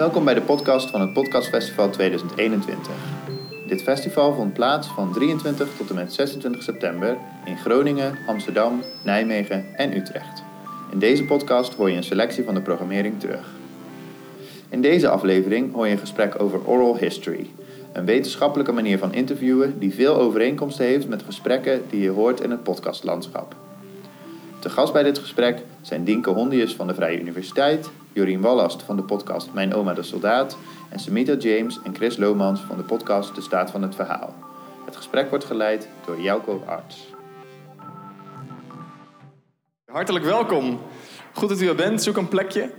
Welkom bij de podcast van het Podcastfestival 2021. Dit festival vond plaats van 23 tot en met 26 september in Groningen, Amsterdam, Nijmegen en Utrecht. In deze podcast hoor je een selectie van de programmering terug. In deze aflevering hoor je een gesprek over oral history, een wetenschappelijke manier van interviewen die veel overeenkomsten heeft met gesprekken die je hoort in het podcastlandschap. Te gast bij dit gesprek zijn Dienke Hondius van de Vrije Universiteit, Jorien Wallast van de podcast Mijn Oma de Soldaat en Samita James en Chris Lomans van de podcast De Staat van het Verhaal. Het gesprek wordt geleid door Jelko Arts. Hartelijk welkom. Goed dat u er bent. Zoek een plekje.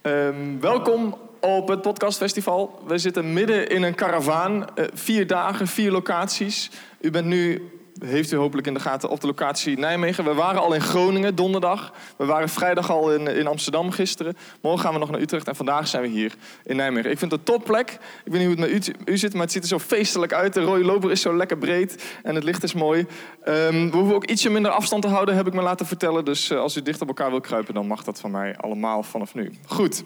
Ehm, welkom op het podcastfestival. We zitten midden in een karavaan. Uh, vier dagen, vier locaties. U bent nu heeft u hopelijk in de gaten op de locatie Nijmegen. We waren al in Groningen donderdag. We waren vrijdag al in, in Amsterdam gisteren. Morgen gaan we nog naar Utrecht en vandaag zijn we hier in Nijmegen. Ik vind het een topplek. Ik weet niet hoe het met u, u zit, maar het ziet er zo feestelijk uit. De rode loper is zo lekker breed en het licht is mooi. Um, we hoeven ook ietsje minder afstand te houden, heb ik me laten vertellen. Dus uh, als u dicht op elkaar wil kruipen, dan mag dat van mij allemaal vanaf nu. Goed.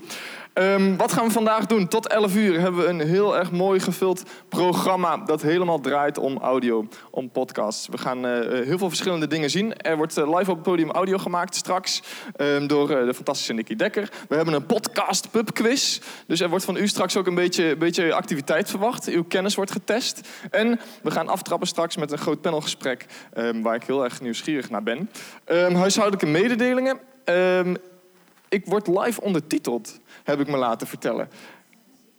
Um, wat gaan we vandaag doen? Tot 11 uur hebben we een heel erg mooi gevuld programma dat helemaal draait om audio, om podcasts. We gaan uh, heel veel verschillende dingen zien. Er wordt uh, live op het podium audio gemaakt straks um, door de fantastische Nicky Dekker. We hebben een podcast pub quiz. Dus er wordt van u straks ook een beetje, beetje activiteit verwacht. Uw kennis wordt getest. En we gaan aftrappen straks met een groot panelgesprek um, waar ik heel erg nieuwsgierig naar ben. huishoudelijke mededelingen. Ik word live ondertiteld heb ik me laten vertellen.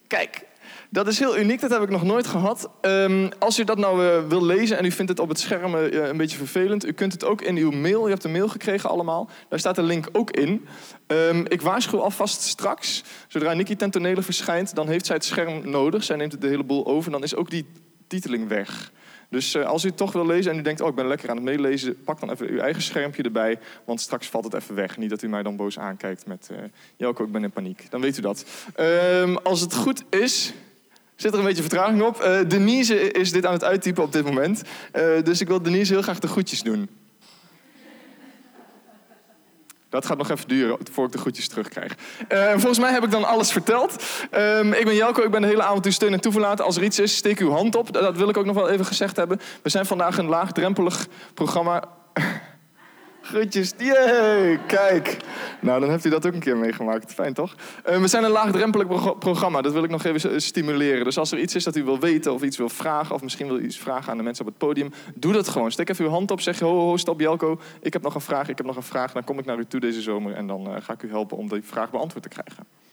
Kijk, dat is heel uniek, dat heb ik nog nooit gehad. Um, als u dat nou uh, wil lezen en u vindt het op het scherm uh, een beetje vervelend, u kunt het ook in uw mail, u hebt een mail gekregen allemaal, daar staat de link ook in. Um, ik waarschuw alvast straks, zodra Nikki ten tonele verschijnt, dan heeft zij het scherm nodig, zij neemt de hele boel over, dan is ook die titeling weg. Dus uh, als u toch wil lezen en u denkt, oh ik ben lekker aan het meelezen, pak dan even uw eigen schermpje erbij, want straks valt het even weg. Niet dat u mij dan boos aankijkt met, uh, Jelko, ik ben in paniek. Dan weet u dat. Um, als het goed is, zit er een beetje vertraging op. Uh, Denise is dit aan het uittypen op dit moment. dus ik wil Denise heel graag de groetjes doen. Dat gaat nog even duren voor ik de groetjes terugkrijg. Uh, volgens mij heb ik dan alles verteld. Um, ik ben Jelko, ik ben de hele avond uw steun en toeverlaten. Als er iets is, steek uw hand op. Dat wil ik ook nog wel even gezegd hebben. We zijn vandaag een laagdrempelig programma. Groetjes. Yay, kijk. Nou, dan heeft u dat ook een keer meegemaakt. Fijn, toch? Uh, we zijn een laagdrempelig pro programma. Dat wil ik nog even stimuleren. Dus als er iets is dat u wil weten of iets wil vragen... of misschien wil u iets vragen aan de mensen op het podium... doe dat gewoon. Steek even uw hand op. Zeg, ho, ho, stop Jelko. Ik heb nog een vraag, ik heb nog een vraag. Dan kom ik naar u toe deze zomer... en dan uh, ga ik u helpen om die vraag beantwoord te krijgen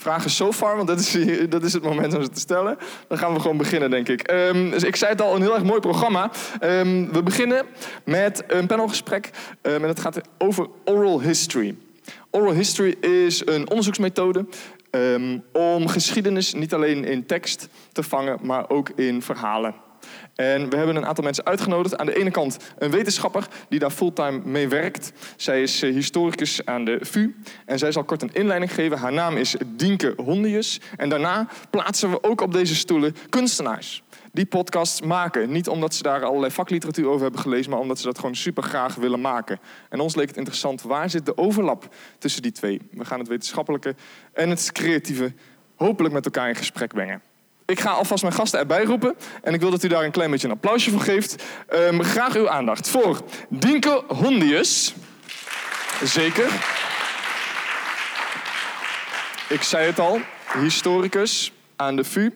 vragen so far, want dat is, dat is het moment om ze te stellen. Dan gaan we gewoon beginnen, denk ik. Um, dus ik zei het al, een heel erg mooi programma. Um, we beginnen met een panelgesprek um, en het gaat over oral history. Oral history is een onderzoeksmethode om geschiedenis niet alleen in tekst te vangen, maar ook in verhalen. En we hebben een aantal mensen uitgenodigd. Aan de ene kant een wetenschapper die daar fulltime mee werkt. Zij is eh, historicus aan de VU. En zij zal kort een inleiding geven. Haar naam is Dienke Hondius. En daarna plaatsen we ook op deze stoelen kunstenaars die podcasts maken. Niet omdat ze daar allerlei vakliteratuur over hebben gelezen, maar omdat ze dat gewoon super graag willen maken. En ons leek het interessant, waar zit de overlap tussen die twee? We gaan het wetenschappelijke en het creatieve hopelijk met elkaar in gesprek brengen. Ik ga alvast mijn gasten erbij roepen. En ik wil dat u daar een klein beetje een applausje voor geeft. Um, graag uw aandacht voor Dinke Hondius. Zeker. Ik zei het al, historicus aan de VU. Uh,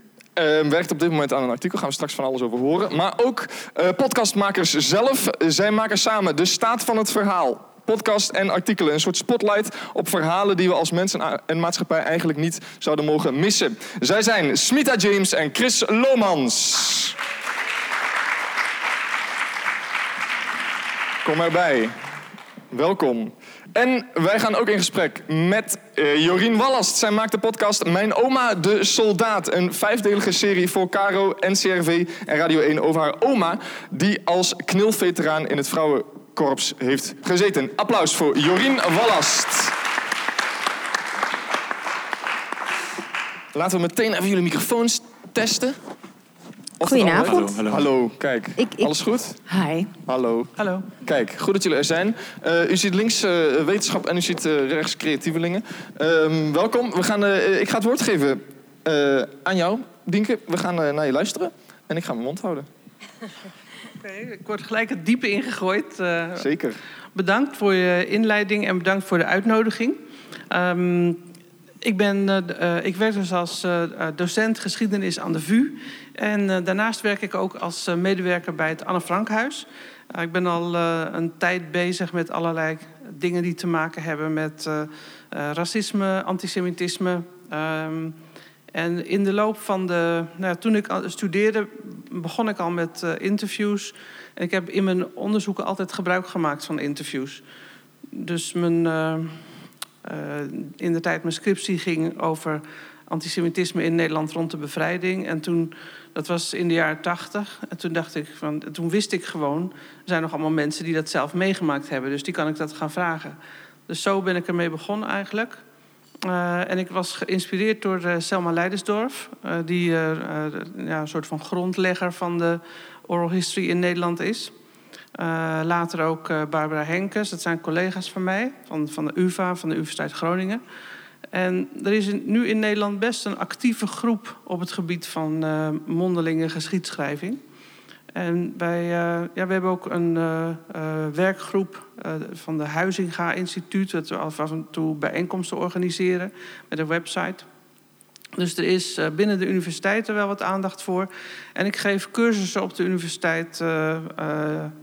werkt op dit moment aan een artikel, gaan we straks van alles over horen. Maar ook uh, podcastmakers zelf. Zij maken samen de staat van het verhaal podcast en artikelen. Een soort spotlight op verhalen die we als mensen en maatschappij eigenlijk niet zouden mogen missen. Zij zijn Smita James en Chris Lomans. Kom erbij. Welkom. En wij gaan ook in gesprek met uh, Jorien Wallast. Zij maakt de podcast Mijn Oma de Soldaat. Een vijfdelige serie voor Caro, NCRV en Radio 1 over haar oma... die als knilveteraan in het vrouwen korps heeft gezeten. Applaus voor Jorien Wallast. Laten we meteen even jullie microfoons testen. Goedenavond. Hallo, hallo. kijk. Ik- ik- Alles goed? Hi. Hallo. Hallo. Kijk, goed dat jullie er zijn. Eh, u ziet links eh, wetenschap en u ziet eh, rechts creatievelingen. Ehm, welkom. We gaan, eh, ik ga het woord geven eh, aan jou, Dienke. We gaan eh, naar je luisteren en ik ga mijn mond houden. Oké, ik word gelijk het diepe ingegooid. Eh, Zeker. bedankt voor je inleiding en bedankt voor de uitnodiging. Ehm, ik, ben, eh, eh, ik werk dus als docent geschiedenis aan de VU. En daarnaast werk ik ook als medewerker bij het Anne Frankhuis. Ik ben al een tijd bezig met allerlei dingen die te maken hebben met racisme, antisemitisme. Ehm, en in de loop van de. Nou, toen ik studeerde, begon ik al met eh, interviews. En ik heb in mijn onderzoeken altijd gebruik gemaakt van interviews. Dus mijn, eh, eh, in de tijd mijn scriptie ging over antisemitisme in Nederland rond de bevrijding. En toen, dat was in de jaren tachtig. En toen dacht ik van, toen wist ik gewoon, er zijn nog allemaal mensen die dat zelf meegemaakt hebben. Dus die kan ik dat gaan vragen. Dus zo ben ik ermee begonnen eigenlijk. Eh, en ik was geïnspireerd door eh, Selma Leidersdorf, eh, die ja, een soort van grondlegger van de oral history in Nederland is. Later ook Barbara Henkes, dat zijn collega's van mij, van, van de UvA, van de Universiteit Groningen. En er is nu in Nederland best een actieve groep op het gebied van mondelinge geschiedschrijving. En eh, ja, we hebben ook een eh, eh, werkgroep van de Huizinga Instituut... dat we af en toe bijeenkomsten organiseren met een website. Dus er is binnen de universiteiten wel wat aandacht voor. En ik geef cursussen op de universiteit...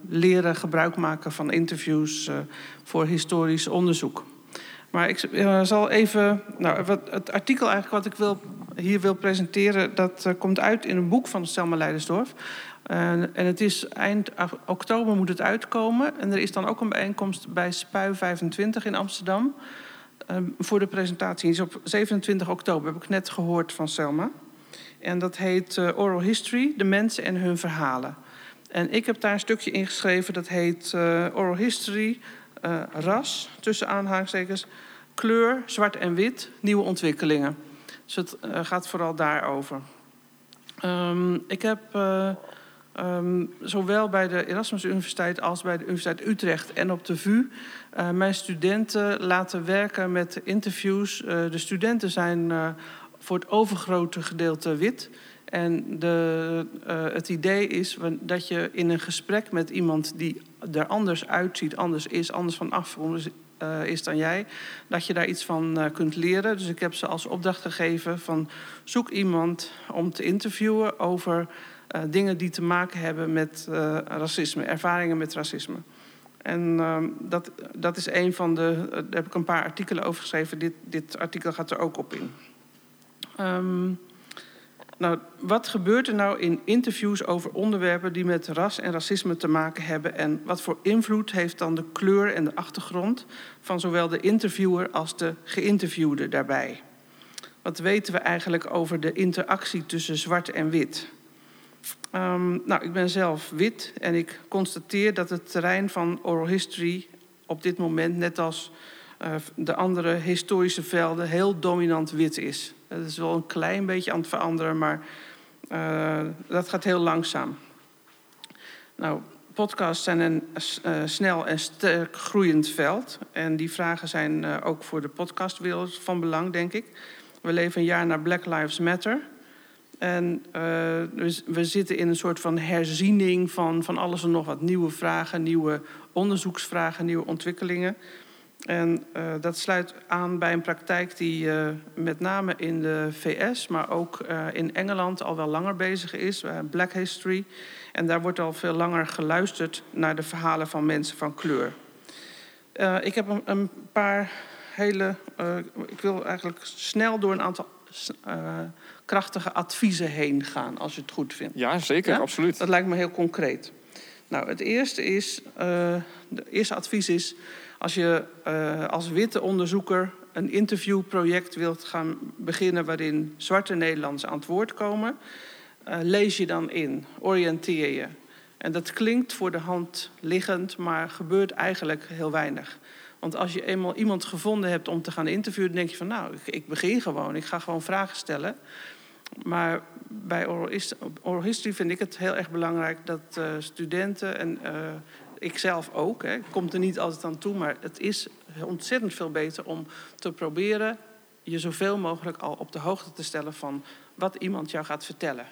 leren gebruik maken van interviews voor historisch onderzoek. Maar ik zal even. Nou, wat, het artikel eigenlijk wat ik wil, hier wil presenteren, dat komt uit in een boek van Selma Leidersdorf. En- en het is eind oktober moet het uitkomen. En er is dan ook een bijeenkomst bij Spui 25 in Amsterdam. eh, voor de presentatie. Die is op 27 oktober, heb ik net gehoord van Selma. En dat heet eh, Oral History, de mensen en hun verhalen. En ik heb daar een stukje in geschreven dat heet eh, Oral History, eh, ras, tussen aanhalingstekens, kleur, zwart en wit, nieuwe ontwikkelingen. Dus het eh, gaat vooral daarover. Ehm, ik heb eh, ehm, zowel bij de Erasmus Universiteit als bij de Universiteit Utrecht en op de VU eh, mijn studenten laten werken met interviews. Eh, de studenten zijn eh, voor het overgrote gedeelte wit. En de, het idee is dat je in een gesprek met iemand die er anders uitziet, anders is, anders van afkomst is dan jij, dat je daar iets van kunt leren. Dus ik heb ze als opdracht gegeven van zoek iemand om te interviewen over eh, dingen die te maken hebben met eh, racisme, ervaringen met racisme. En ehm, dat, dat is een van de. Daar heb ik een paar artikelen over geschreven. Dit, dit artikel gaat er ook op in. Ehm, nou, wat gebeurt er nou in interviews over onderwerpen die met ras en racisme te maken hebben? En wat voor invloed heeft dan de kleur en de achtergrond van zowel de interviewer als de geïnterviewde daarbij? Wat weten we eigenlijk over de interactie tussen zwart en wit? Ehm, nou, ik ben zelf wit en ik constateer dat het terrein van oral history op dit moment, net als eh, de andere historische velden, heel dominant wit is. Het is wel een klein beetje aan het veranderen, maar eh, dat gaat heel langzaam. Nou, podcasts zijn een eh, snel en sterk groeiend veld. En die vragen zijn ook voor de podcastwereld van belang, denk ik. We leven een jaar na Black Lives Matter. En eh, we, zitten in een soort van herziening van, van alles en nog wat. Nieuwe vragen, nieuwe onderzoeksvragen, nieuwe ontwikkelingen. En eh, dat sluit aan bij een praktijk die eh, met name in de VS, maar ook in Engeland al wel langer bezig is, Black History. En daar wordt al veel langer geluisterd naar de verhalen van mensen van kleur. Ik heb een, een paar hele. ik wil eigenlijk snel door een aantal krachtige adviezen heen gaan, als je het goed vindt. Ja, zeker, Ja? absoluut. Dat lijkt me heel concreet. Nou, het eerste is, uh, de eerste advies is, als je uh, als witte onderzoeker een interviewproject wilt gaan beginnen waarin zwarte Nederlanders aan het woord komen, uh, lees je dan in, oriënteer je. En dat klinkt voor de hand liggend, maar gebeurt eigenlijk heel weinig. Want als je eenmaal iemand gevonden hebt om te gaan interviewen, dan denk je van nou, ik, ik begin gewoon, ik ga gewoon vragen stellen. Maar bij oral his- oral history vind ik het heel erg belangrijk dat eh, studenten en uh, ik zelf ook, hè, komt er niet altijd aan toe, maar het is ontzettend veel beter om te proberen je zoveel mogelijk al op de hoogte te stellen van wat iemand jou gaat vertellen.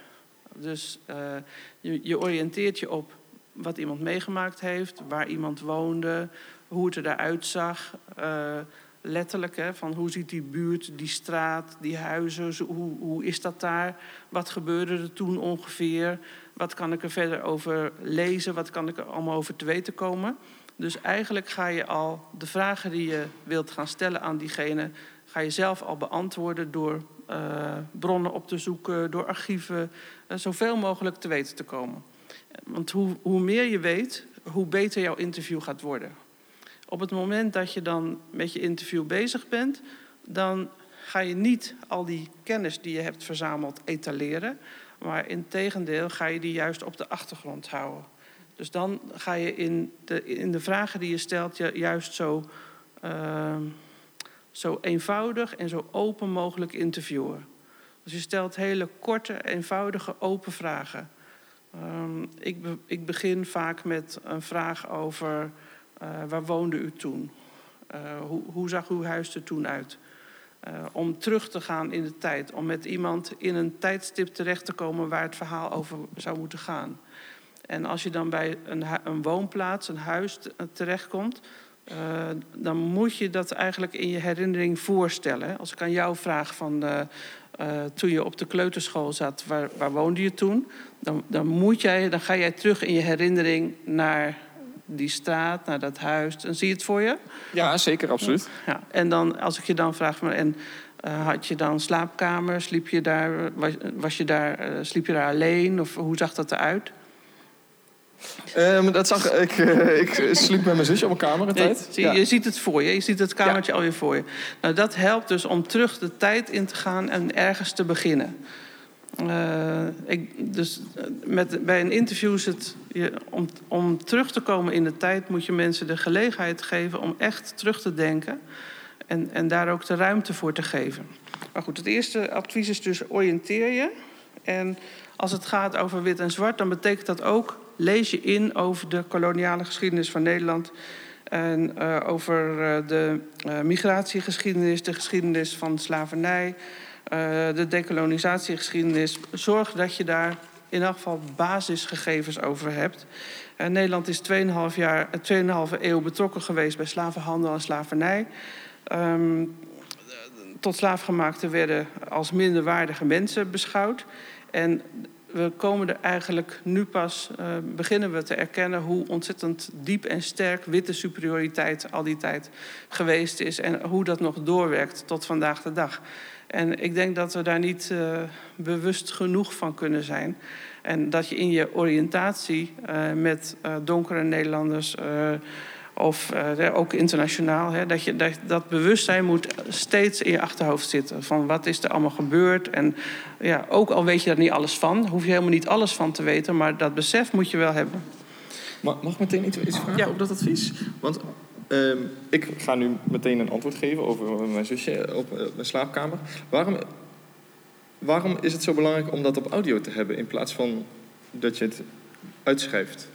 Dus uh, je, je oriënteert je op wat iemand meegemaakt heeft, waar iemand woonde, hoe het eruit zag. Uh, letterlijk, hè, van hoe ziet die buurt, die straat, die huizen, hoe, hoe is dat daar? Wat gebeurde er toen ongeveer? Wat kan ik er verder over lezen? Wat kan ik er allemaal over te weten komen? Dus eigenlijk ga je al de vragen die je wilt gaan stellen aan diegene, ga je zelf al beantwoorden door uh, bronnen op te zoeken, door archieven, uh, zoveel mogelijk te weten te komen. Want hoe, hoe meer je weet, hoe beter jouw interview gaat worden. Op het moment dat je dan met je interview bezig bent, dan ga je niet al die kennis die je hebt verzameld etaleren, maar in tegendeel ga je die juist op de achtergrond houden. Dus dan ga je in de, in de vragen die je stelt juist zo, uh, zo eenvoudig en zo open mogelijk interviewen. Dus je stelt hele korte, eenvoudige, open vragen. Um, ik, ik begin vaak met een vraag over uh, waar woonde u toen? Uh, hoe, hoe, zag uw huis er toen uit? Uh, om terug te gaan in de tijd, om met iemand in een tijdstip terecht te komen waar het verhaal over zou moeten gaan. En als je dan bij een, een woonplaats, een huis terechtkomt, dan moet je dat eigenlijk in je herinnering voorstellen. Als ik aan jou vraag van toen je op de kleuterschool zat, waar, waar woonde je toen? Dan, dan, moet jij, dan ga jij terug in je herinnering naar die straat, naar dat huis. Dan zie je het voor je? Ja, zeker, absoluut. Ja. En dan, als ik je dan vraag, maar, en uh, had je dan slaapkamer? Sliep je daar, was, was je daar, uh, sliep je daar alleen? Of hoe zag dat eruit? Um, dat zag ik. Uh, ik sliep met mijn zusje op een kamer een tijd. Je, ja. je ziet het voor je. Je ziet het kamertje ja. alweer voor je. Nou, dat helpt dus om terug de tijd in te gaan en ergens te beginnen. Uh, ik, dus met, bij een interview is het. Je, om, om terug te komen in de tijd moet je mensen de gelegenheid geven om echt terug te denken. En, en daar ook de ruimte voor te geven. Maar goed, het eerste advies is dus oriënteer je. En als het gaat over wit en zwart, dan betekent dat ook lees je in over de koloniale geschiedenis van Nederland. En uh, over de migratiegeschiedenis, de geschiedenis van slavernij, de decolonisatiegeschiedenis. Zorg dat je daar in elk geval basisgegevens over hebt. Nederland is 2,5 jaar, 2,5 eeuw betrokken geweest bij slavenhandel en slavernij. Um, tot slaafgemaakten werden als minderwaardige mensen beschouwd. En we komen er eigenlijk nu pas, beginnen we te erkennen hoe ontzettend diep en sterk witte superioriteit al die tijd geweest is. En hoe dat nog doorwerkt tot vandaag de dag. En ik denk dat we daar niet uh, bewust genoeg van kunnen zijn. En dat je in je oriëntatie uh, met donkere Nederlanders of ook internationaal, hè, dat, je, dat, dat bewustzijn moet steeds in je achterhoofd zitten. Van wat is er allemaal gebeurd. En ja, ook al weet je daar niet alles van, hoef je helemaal niet alles van te weten, maar dat besef moet je wel hebben. Mag, mag ik meteen iets, iets vragen ja. op dat advies? Want um, ik ga nu meteen een antwoord geven over mijn zusje op uh, mijn slaapkamer. Waarom, waarom is het zo belangrijk om dat op audio te hebben in plaats van dat je het uitschrijft?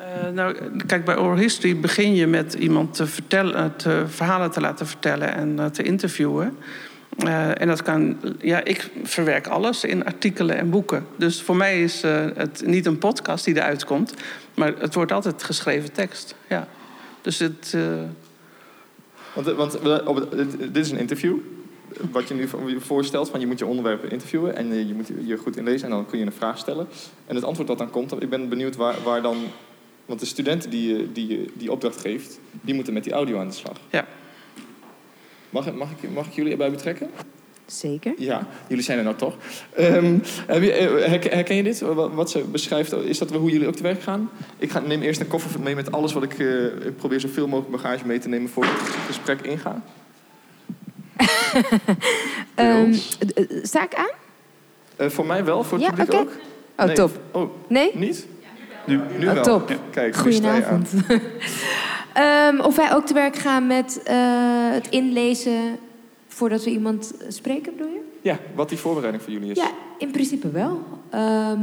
Uh, nou, kijk, bij oral history begin je met iemand te vertellen, te, verhalen te laten vertellen en te interviewen. En dat kan, ja, ik verwerk alles in artikelen en boeken. Dus voor mij is het niet een podcast die eruit komt, maar het wordt altijd geschreven tekst. Ja. Dus het. Want, want op het, dit is een interview. Wat je nu voorstelt, van je moet je onderwerpen interviewen en je moet je goed inlezen en dan kun je een vraag stellen. En het antwoord dat dan komt, ik ben benieuwd waar, waar dan want de studenten die je die, die opdracht geeft, die moeten met die audio aan de slag. Ja. Mag, mag, ik, mag ik jullie erbij betrekken? Zeker. Ja, jullie zijn er nou toch. Um, herken je dit? Wat ze beschrijft, is dat hoe jullie ook te werk gaan? Ik ga, neem eerst een koffer mee met alles wat ik... Uh, ik probeer zoveel mogelijk bagage mee te nemen voordat ik het gesprek inga. um, sta ik aan? Uh, voor mij wel, voor het ja, publiek okay. ook. Oh, nee. top. Oh, nee? Niet? Nu, nu oh, wel. Top. Ja, kijk, Goedenavond. um, of wij ook te werk gaan met uh, het inlezen voordat we iemand spreken, bedoel je? ja, wat die voorbereiding voor jullie is. Ja, in principe wel. Ehm,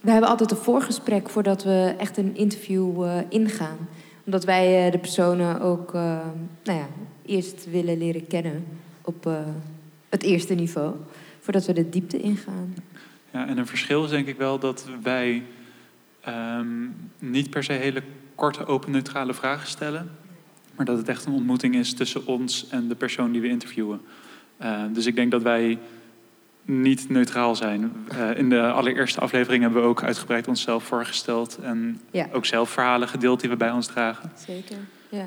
we hebben altijd een voorgesprek voordat we echt een interview eh, ingaan. Omdat wij eh, de personen ook eh, nou ja, eerst willen leren kennen op eh, het eerste niveau. Voordat we de diepte ingaan. Ja, en een verschil is denk ik wel dat wij ehm, niet per se hele korte, open, neutrale vragen stellen. Maar dat het echt een ontmoeting is tussen ons en de persoon die we interviewen. Eh, dus ik denk dat wij niet neutraal zijn. Eh, in de allereerste aflevering hebben we ook uitgebreid onszelf voorgesteld. En Ja. ook zelf verhalen gedeeld die we bij ons dragen. Zeker, ja.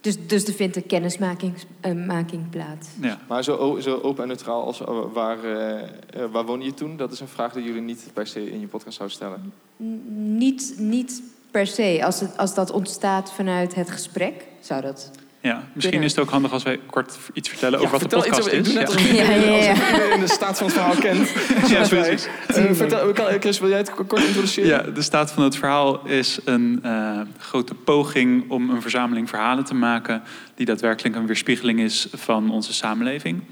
Dus, dus er vindt een kennismaking eh, making plaats. Ja. Maar zo, zo open en neutraal als waar, eh, eh, waar woon je toen? Dat is een vraag die jullie niet per se in je podcast zouden stellen. N- Niet, niet per se. Als, het, als dat ontstaat vanuit het gesprek, zou dat... Ja, misschien Kunnen. is het ook handig als wij kort iets vertellen Ja, over wat de vertel podcast over- is. Ik doe net Ja. alsof Ja, ja, ja. alsof iedereen de staat van het verhaal kent. Ja, precies. Eh, vertel, Chris, wil jij het kort introduceren? Ja, de staat van het verhaal is een eh, grote poging om een verzameling verhalen te maken die daadwerkelijk een weerspiegeling is van onze samenleving.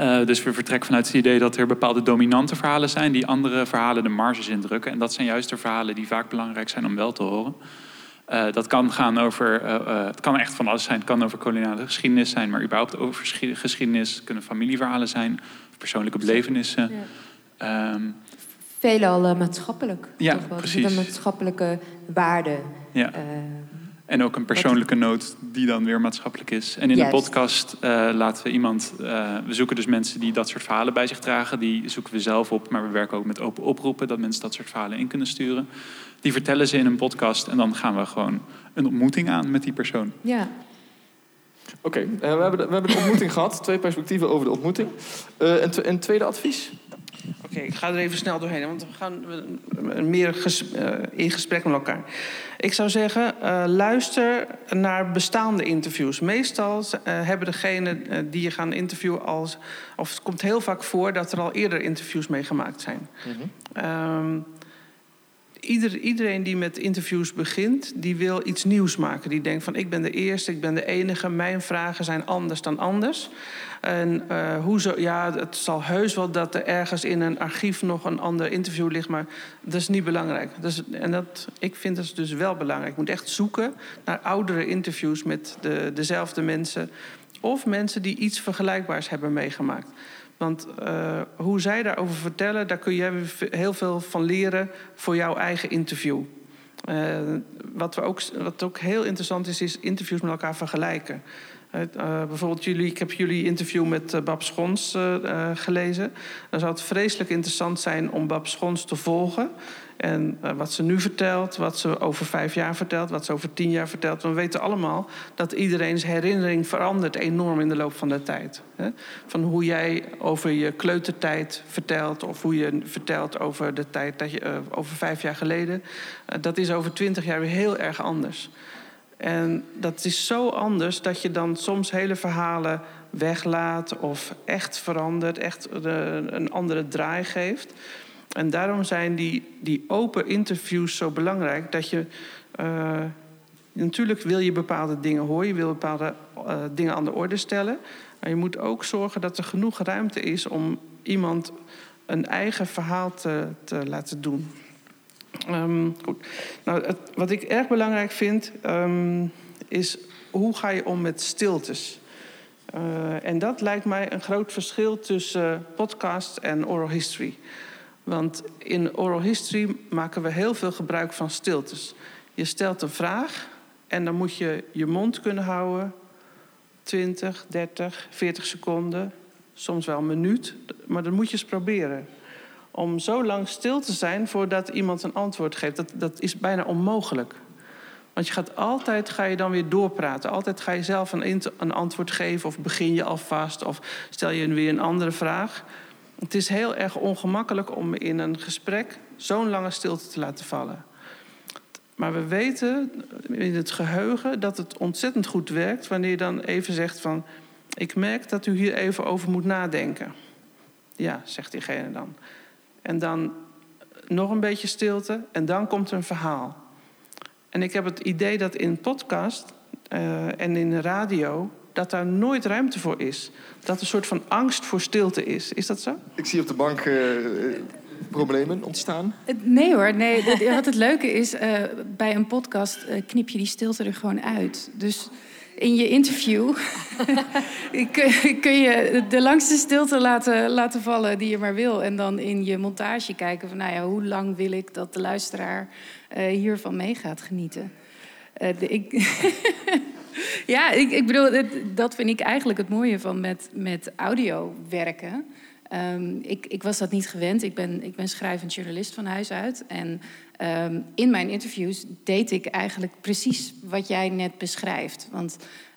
Eh, dus we vertrekken vanuit het idee dat er bepaalde dominante verhalen zijn die andere verhalen de marges indrukken. En dat zijn juist de verhalen die vaak belangrijk zijn om wel te horen. Eh, dat kan gaan over, eh, het kan echt van alles zijn. Het kan over koloniale geschiedenis zijn, maar überhaupt over geschi- geschiedenis. Het kunnen familieverhalen zijn, of persoonlijke belevenissen. Ehm, Veelal maatschappelijk. Ja, toch wel. Precies. een maatschappelijke waarde. ja. En ook een persoonlijke noot die dan weer maatschappelijk is. En in Juist. de podcast eh, laten we iemand... eh, we zoeken dus mensen die dat soort verhalen bij zich dragen. Die zoeken we zelf op, maar we werken ook met open oproepen... dat mensen dat soort verhalen in kunnen sturen. Die vertellen ze in een podcast en dan gaan we gewoon een ontmoeting aan met die persoon. ja. Oké, eh, we, hebben de, we hebben de ontmoeting gehad. Twee perspectieven over de ontmoeting. Eh en tweede advies? Oké, ik ga er even snel doorheen, want we gaan meer ges- eh, in gesprek met elkaar. Ik zou zeggen, eh, luister naar bestaande interviews. Meestal eh, hebben degenen eh, die je gaan interviewen als... of het komt heel vaak voor dat er al eerder interviews mee gemaakt zijn. Ehm, ieder, iedereen die met interviews begint, die wil iets nieuws maken. Die denkt van ik ben de eerste, ik ben de enige, mijn vragen zijn anders dan anders. En hoezo, ja, het zal heus wel dat er ergens in een archief nog een ander interview ligt, maar dat is niet belangrijk. Dus, en dat, ik vind dat dus wel belangrijk. Je moet echt zoeken naar oudere interviews met de, dezelfde mensen. Of mensen die iets vergelijkbaars hebben meegemaakt. Want eh, hoe zij daarover vertellen, daar kun je heel veel van leren voor jouw eigen interview. Eh, wat, we ook, wat ook heel interessant is, is interviews met elkaar vergelijken. Eh, bijvoorbeeld, jullie, ik heb jullie interview met eh, Bab Schons eh, gelezen. Dan zou het vreselijk interessant zijn om Bab Schons te volgen. En wat ze nu vertelt, wat ze over vijf jaar vertelt, wat ze over tien jaar vertelt. We weten allemaal dat iedereen's herinnering verandert enorm in de loop van de tijd. Van hoe jij over je kleutertijd vertelt, of hoe je vertelt over de tijd dat je, over vijf jaar geleden. Dat is over twintig jaar weer heel erg anders. En dat is zo anders dat je dan soms hele verhalen weglaat of echt verandert, echt een andere draai geeft. En daarom zijn die, die open interviews zo belangrijk. Dat je. eh, natuurlijk wil je bepaalde dingen horen, je wil bepaalde eh, dingen aan de orde stellen. Maar je moet ook zorgen dat er genoeg ruimte is om iemand een eigen verhaal te, te laten doen. Ehm, goed. Nou, wat ik erg belangrijk vind, ehm, is hoe ga je om met stiltes? Eh, en dat lijkt mij een groot verschil tussen podcast en oral history. Want in oral history maken we heel veel gebruik van stiltes. Je stelt een vraag en dan moet je je mond kunnen houden. 20, 30, 40 seconden, soms wel een minuut. Maar dan moet je eens proberen. Om zo lang stil te zijn voordat iemand een antwoord geeft, dat, dat is bijna onmogelijk. Want je gaat altijd ga je dan weer doorpraten. Altijd ga je zelf een, een antwoord geven of begin je alvast of stel je weer een andere vraag. Het is heel erg ongemakkelijk om in een gesprek zo'n lange stilte te laten vallen. Maar we weten in het geheugen dat het ontzettend goed werkt wanneer je dan even zegt van ik merk dat u hier even over moet nadenken. Ja, zegt diegene dan. En dan nog een beetje stilte en dan komt er een verhaal. En ik heb het idee dat in podcast eh, en in de radio dat daar nooit ruimte voor is. Dat er een soort van angst voor stilte is. Is dat zo? Ik zie op de bank eh, eh, problemen ontstaan. Nee hoor, nee. Wat het leuke is, uh, bij een podcast uh, knip je die stilte er gewoon uit. Dus in je interview kun je de langste stilte laten, laten vallen die je maar wil. En dan in je montage kijken van, nou ja, hoe lang wil ik dat de luisteraar uh, hiervan mee gaat genieten. De, ik ja, ik, ik bedoel, dat vind ik eigenlijk het mooie van met, met audio werken. Um, ik, ik, was dat niet gewend. Ik ben, ik ben schrijvend journalist van huis uit. En um, in mijn interviews deed ik eigenlijk precies wat jij net beschrijft. Want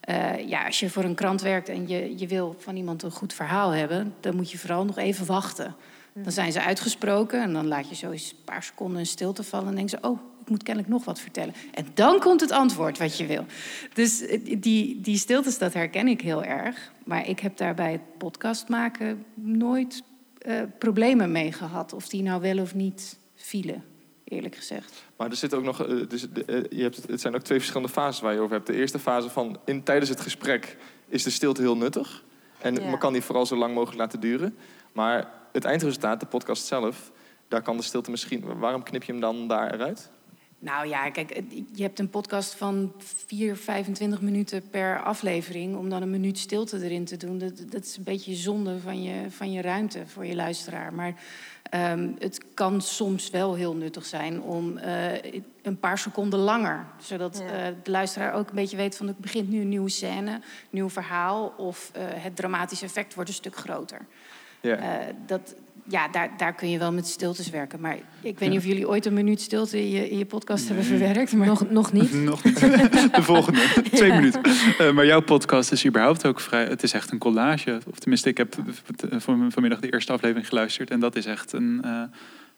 uh, ja, als je voor een krant werkt en je, je wil van iemand een goed verhaal hebben, dan moet je vooral nog even wachten. Dan zijn ze uitgesproken en dan laat je zo eens een paar seconden in stilte vallen en denken ze: Oh, ik moet kennelijk nog wat vertellen. En dan komt het antwoord wat je wil. Dus eh, die, die stiltes, dat herken ik heel erg. Maar ik heb daar bij het podcast maken nooit uh, problemen mee gehad. Of die nou wel of niet vielen, eerlijk gezegd. Maar er zit ook nog, dus, je hebt, het zijn ook twee verschillende fases waar je over hebt. De eerste fase van, in, tijdens het gesprek is de stilte heel nuttig. En ja. man kan die vooral zo lang mogelijk laten duren. Maar het eindresultaat, de podcast zelf, daar kan de stilte misschien... Waarom knip je hem dan daar eruit? Nou ja, kijk, je hebt een podcast van 4, 25 minuten per aflevering. Om dan een minuut stilte erin te doen, dat, dat is een beetje zonde van je, van je ruimte voor je luisteraar. Maar um, het kan soms wel heel nuttig zijn om uh, een paar seconden langer. Zodat ja. uh, de luisteraar ook een beetje weet van er begint nu een nieuwe scène, nieuw verhaal. Of uh, het dramatische effect wordt een stuk groter. Ja. dat, ja, daar, daar kun je wel met stiltes werken. Maar ik weet niet of jullie ooit een minuut stilte in je, in je podcast nee. hebben verwerkt. Maar... Nog, nog niet. nog niet. De volgende. Twee ja. minuten. Uh, maar jouw podcast is überhaupt ook vrij... Het is echt een collage. Of tenminste, ik heb vanmiddag de eerste aflevering geluisterd. En dat is echt een... Uh,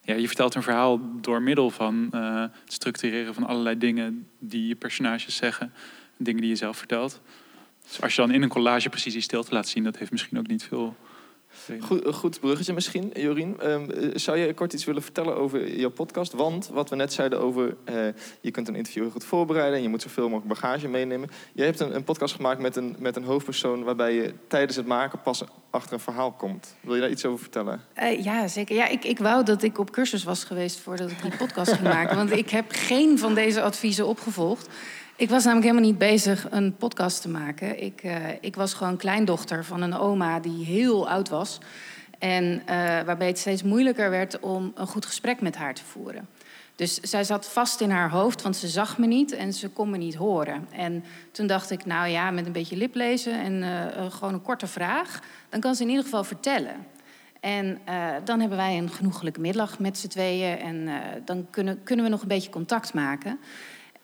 ja, je vertelt een verhaal door middel van uh, het structureren van allerlei dingen... die je personages zeggen. Dingen die je zelf vertelt. Dus als je dan in een collage precies die stilte laat zien... dat heeft misschien ook niet veel Goed, goed bruggetje misschien, Jorien. Um, zou je kort iets willen vertellen over jouw podcast? Want wat we net zeiden over, uh, je kunt een interview goed voorbereiden... en je moet zoveel mogelijk bagage meenemen. Jij hebt een, een, podcast gemaakt met een, met een hoofdpersoon... waarbij je tijdens het maken pas achter een verhaal komt. Wil je daar iets over vertellen? Uh, ja, zeker. Ja, ik, ik wou dat ik op cursus was geweest voordat ik die podcast ging maken. Want ik heb geen van deze adviezen opgevolgd. Ik was namelijk helemaal niet bezig een podcast te maken. Ik, uh, ik was gewoon kleindochter van een oma die heel oud was. En uh, waarbij het steeds moeilijker werd om een goed gesprek met haar te voeren. Dus zij zat vast in haar hoofd, want ze zag me niet en ze kon me niet horen. En toen dacht ik, nou ja, met een beetje liplezen en uh, gewoon een korte vraag, dan kan ze in ieder geval vertellen. En dan hebben wij een genoeglijke middag met z'n tweeën en dan kunnen, kunnen we nog een beetje contact maken.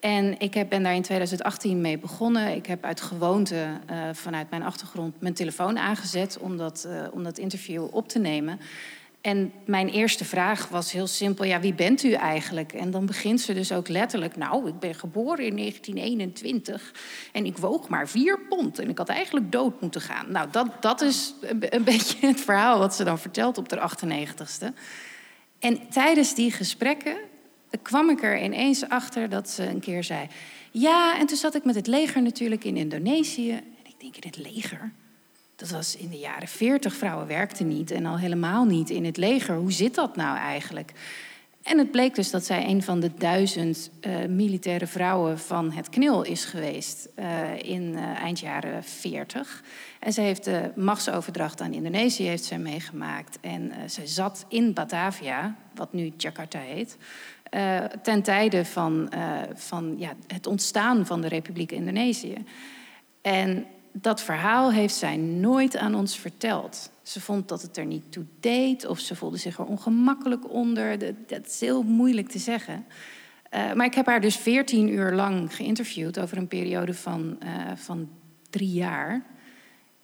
En ik heb, ben daar in 2018 mee begonnen. Ik heb uit gewoonte uh, vanuit mijn achtergrond mijn telefoon aangezet om dat, uh, om dat interview op te nemen. En mijn eerste vraag was heel simpel: ja, wie bent u eigenlijk? En dan begint ze dus ook letterlijk: Nou, ik ben geboren in 1921 en ik woog maar vier pond en ik had eigenlijk dood moeten gaan. Nou, dat, dat is een, een beetje het verhaal wat ze dan vertelt op de 98ste. En tijdens die gesprekken kwam ik er ineens achter dat ze een keer zei... Ja, en toen zat ik met het leger natuurlijk in Indonesië. En ik denk, in het leger? Dat was in de jaren 40. Vrouwen werkten niet en al helemaal niet in het leger. Hoe zit dat nou eigenlijk? En het bleek dus dat zij een van de duizend uh, militaire vrouwen van het KNIL is geweest uh, in uh, eind jaren 40. En ze heeft de machtsoverdracht aan Indonesië heeft zij meegemaakt. En zij zat in Batavia, wat nu Jakarta heet. Uh, ten tijde van, uh, van ja, het ontstaan van de Republiek Indonesië. En dat verhaal heeft zij nooit aan ons verteld. Ze vond dat het er niet toe deed of ze voelde zich er ongemakkelijk onder. Dat, is heel moeilijk te zeggen. Uh, maar ik heb haar dus veertien uur lang geïnterviewd over een periode van, van drie jaar.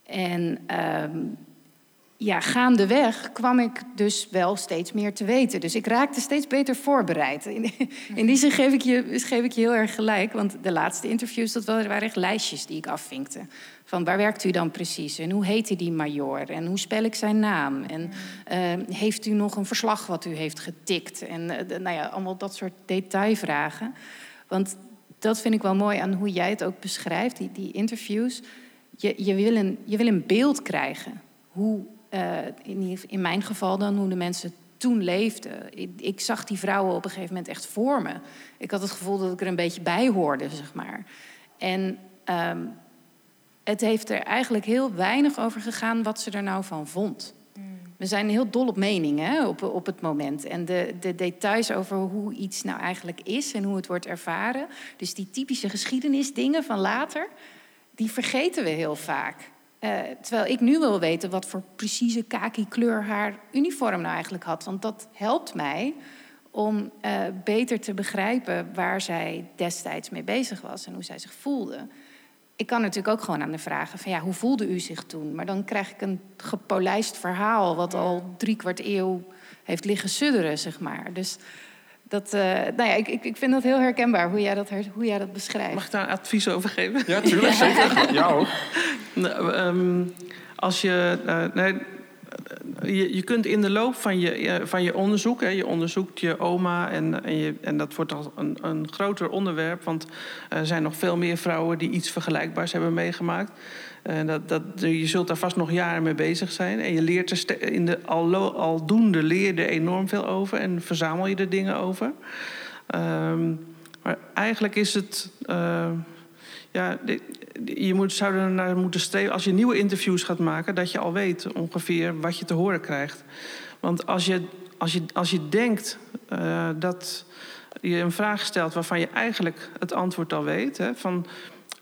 En ehm, ja, gaandeweg kwam ik dus wel steeds meer te weten. Dus ik raakte steeds beter voorbereid. In, die zin geef ik, je, geef ik je heel erg gelijk. Want de laatste interviews, dat waren echt lijstjes die ik afvinkte. Van waar werkt u dan precies? En hoe heet die major? En hoe spel ik zijn naam? En uh, heeft u nog een verslag wat u heeft getikt? En uh, nou ja, allemaal dat soort detailvragen. Want dat vind ik wel mooi aan hoe jij het ook beschrijft, die, die interviews je, je, wil een, je wil een beeld krijgen. Hoe, uh, in, in mijn geval dan, hoe de mensen toen leefden. Ik, ik, zag die vrouwen op een gegeven moment echt voor me. Ik had het gevoel dat ik er een beetje bij hoorde, zeg maar. En um, het heeft er eigenlijk heel weinig over gegaan wat ze er nou van vond. We zijn heel dol op mening hè, op, op het moment. En de, de details over hoe iets nou eigenlijk is en hoe het wordt ervaren. Dus die typische geschiedenisdingen van later, die vergeten we heel vaak. Uh, terwijl ik nu wil weten wat voor precieze kaki kleur haar uniform nou eigenlijk had. Want dat helpt mij om uh, beter te begrijpen waar zij destijds mee bezig was en hoe zij zich voelde ik kan natuurlijk ook gewoon aan de vragen van ja, hoe voelde u zich toen? Maar dan krijg ik een gepolijst verhaal wat al drie kwart eeuw heeft liggen sudderen, zeg maar. Dus dat, uh, nou ja, ik, ik vind dat heel herkenbaar hoe jij dat, hoe jij dat beschrijft. Mag ik daar advies over geven? Ja, tuurlijk, zeker. Ja hoor. Nou, um, als je, uh, nee, je, je kunt in de loop van je, van je onderzoek, hè, je onderzoekt je oma en, en, je, en dat wordt al een, een groter onderwerp, want er zijn nog veel meer vrouwen die iets vergelijkbaars hebben meegemaakt. En dat, dat, je zult daar vast nog jaren mee bezig zijn. En je leert er in de al, aldoende leer er enorm veel over en verzamel je er dingen over. Um, maar eigenlijk is het. Uh, ja, je moet, zou er naar moeten streven, als je nieuwe interviews gaat maken, dat je al weet ongeveer wat je te horen krijgt. Want als je, als je, als je denkt uh, dat je een vraag stelt waarvan je eigenlijk het antwoord al weet, hè, van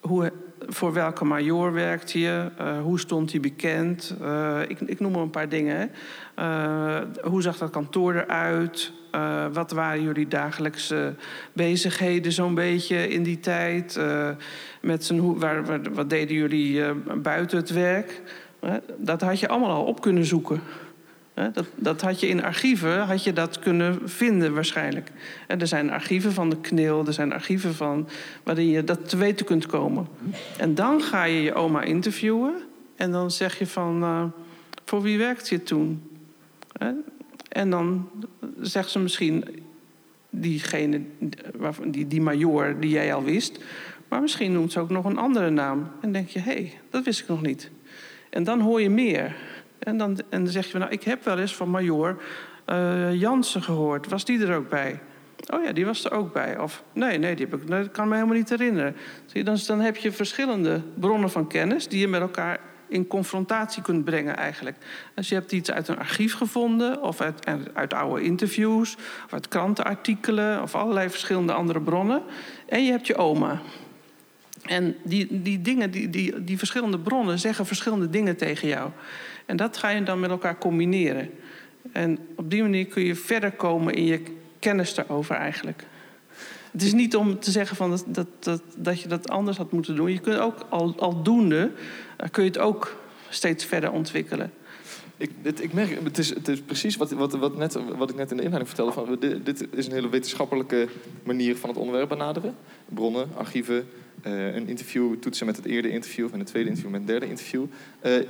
hoe, voor welke major werkt je, uh, hoe stond hij bekend, uh, ik, ik, noem maar een paar dingen. Hè. hoe zag dat kantoor eruit? Wat waren jullie dagelijkse bezigheden zo'n beetje in die tijd? Met zijn, waar, waar, wat deden jullie buiten het werk? dat had je allemaal al op kunnen zoeken. Dat, dat, had je in archieven had je dat kunnen vinden waarschijnlijk. Er zijn archieven van de KNIL, er zijn archieven van waarin je dat te weten kunt komen. En dan ga je je oma interviewen en dan zeg je van voor wie werkt je toen? En dan zegt ze misschien diegene, die, die major die jij al wist. Maar misschien noemt ze ook nog een andere naam. En denk je, hé, hey, dat wist ik nog niet. En dan hoor je meer. En dan, en dan zeg je, nou, ik heb wel eens van major uh, Jansen gehoord. Was die er ook bij? Oh ja, die was er ook bij. Of nee, nee, die heb ik, dat kan me helemaal niet herinneren. Zie dan, dan heb je verschillende bronnen van kennis die je met elkaar in confrontatie kunt brengen eigenlijk. Dus je hebt iets uit een archief gevonden, of uit, uit oude interviews, of uit krantenartikelen, of allerlei verschillende andere bronnen. En je hebt je oma. En die, die dingen, die, die, die verschillende bronnen zeggen verschillende dingen tegen jou. En dat ga je dan met elkaar combineren. En op die manier kun je verder komen in je kennis daarover eigenlijk. Het is niet om te zeggen van dat, dat, dat, dat je dat anders had moeten doen. Je kunt ook al, aldoende dan kun je het ook steeds verder ontwikkelen. Ik, ik merk, het is, het is precies wat, wat, wat, net, wat ik net in de inleiding vertelde. Van, dit, dit is een hele wetenschappelijke manier van het onderwerp benaderen. Bronnen, archieven, uh, een interview toetsen met het eerste interview... en het tweede interview met het derde interview. Uh,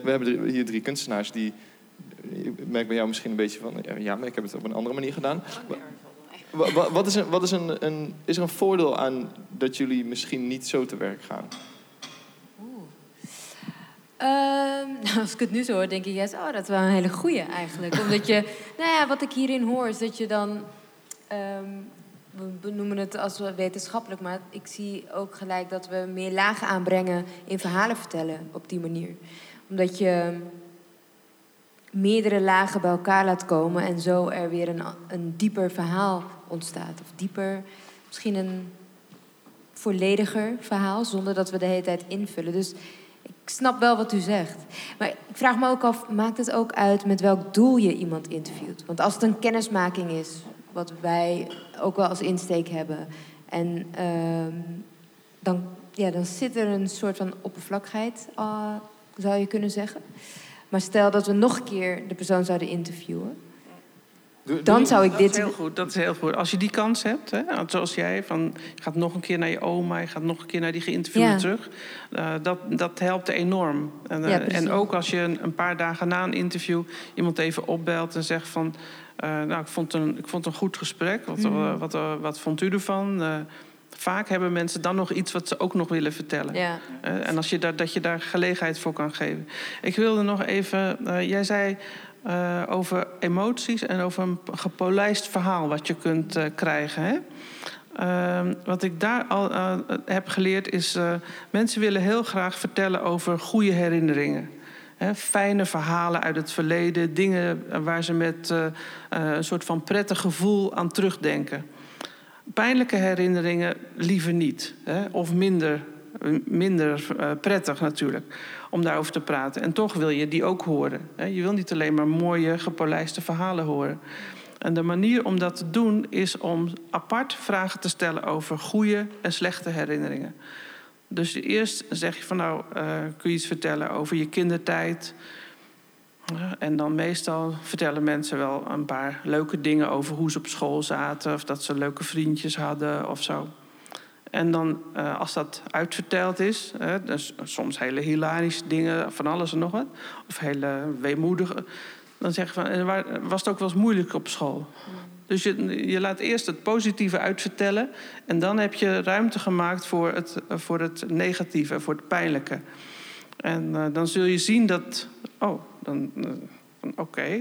we hebben hier drie kunstenaars die... Ik merk bij jou misschien een beetje van... Ja, maar ik heb het op een andere manier gedaan. Wat, is, een, wat is, een, een, is er een voordeel aan dat jullie misschien niet zo te werk gaan? Uh, als ik het nu zo hoor, denk ik juist, oh, dat is wel een hele goeie eigenlijk. Omdat je, nou ja, wat ik hierin hoor, is dat je dan, um, we noemen het als wetenschappelijk, maar ik zie ook gelijk dat we meer lagen aanbrengen in verhalen vertellen op die manier. Omdat je meerdere lagen bij elkaar laat komen en zo er weer een, een dieper verhaal ontstaat. Of dieper, misschien een vollediger verhaal, zonder dat we de hele tijd invullen. Dus ik snap wel wat u zegt. Maar ik vraag me ook af, maakt het ook uit met welk doel je iemand interviewt? Want als het een kennismaking is, wat wij ook wel als insteek hebben... en uh, dan, ja, dan zit er een soort van oppervlakkigheid, uh, zou je kunnen zeggen. Maar stel dat we nog een keer de persoon zouden interviewen dan zou ik dat dit... Is heel goed, dat is heel goed. Als je die kans hebt, hè, zoals jij, van, je gaat nog een keer naar je oma... je gaat nog een keer naar die geïnterviewde terug. Uh, dat, dat helpt enorm. En, uh, en ook als je een, een, paar dagen na een interview... iemand even opbelt en zegt van... Uh, nou, ik vond, een, ik vond een goed gesprek. Wat, mm. wat, wat vond u ervan? vaak hebben mensen dan nog iets wat ze ook nog willen vertellen. Ja. Eh, en als je daar, dat je daar gelegenheid voor kan geven. Ik wilde nog even, eh, jij zei eh, over emoties en over een gepolijst verhaal wat je kunt krijgen. Hè? Ehm, wat ik daar al heb geleerd is, mensen willen heel graag vertellen over goede herinneringen. Fijne verhalen uit het verleden, dingen waar ze met een soort van prettig gevoel aan terugdenken. Pijnlijke herinneringen liever niet. Of minder, minder uh, prettig natuurlijk om daarover te praten. En toch wil je die ook horen. Je wil niet alleen maar mooie, gepolijste verhalen horen. En de manier om dat te doen is om apart vragen te stellen over goede en slechte herinneringen. Dus eerst zeg je van nou, uh, kun je iets vertellen over je kindertijd, en dan meestal vertellen mensen wel een paar leuke dingen over hoe ze op school zaten, of dat ze leuke vriendjes hadden of zo. En dan, uh, als dat uitverteld is, dus soms hele hilarische dingen, van alles en nog wat, of hele weemoedige, dan zeg je van, was het ook wel eens moeilijk op school? Dus je, je laat eerst het positieve uitvertellen en dan heb je ruimte gemaakt voor het, voor het negatieve, voor het pijnlijke. En uh, dan zul je zien dat, oh, dan, dan oké.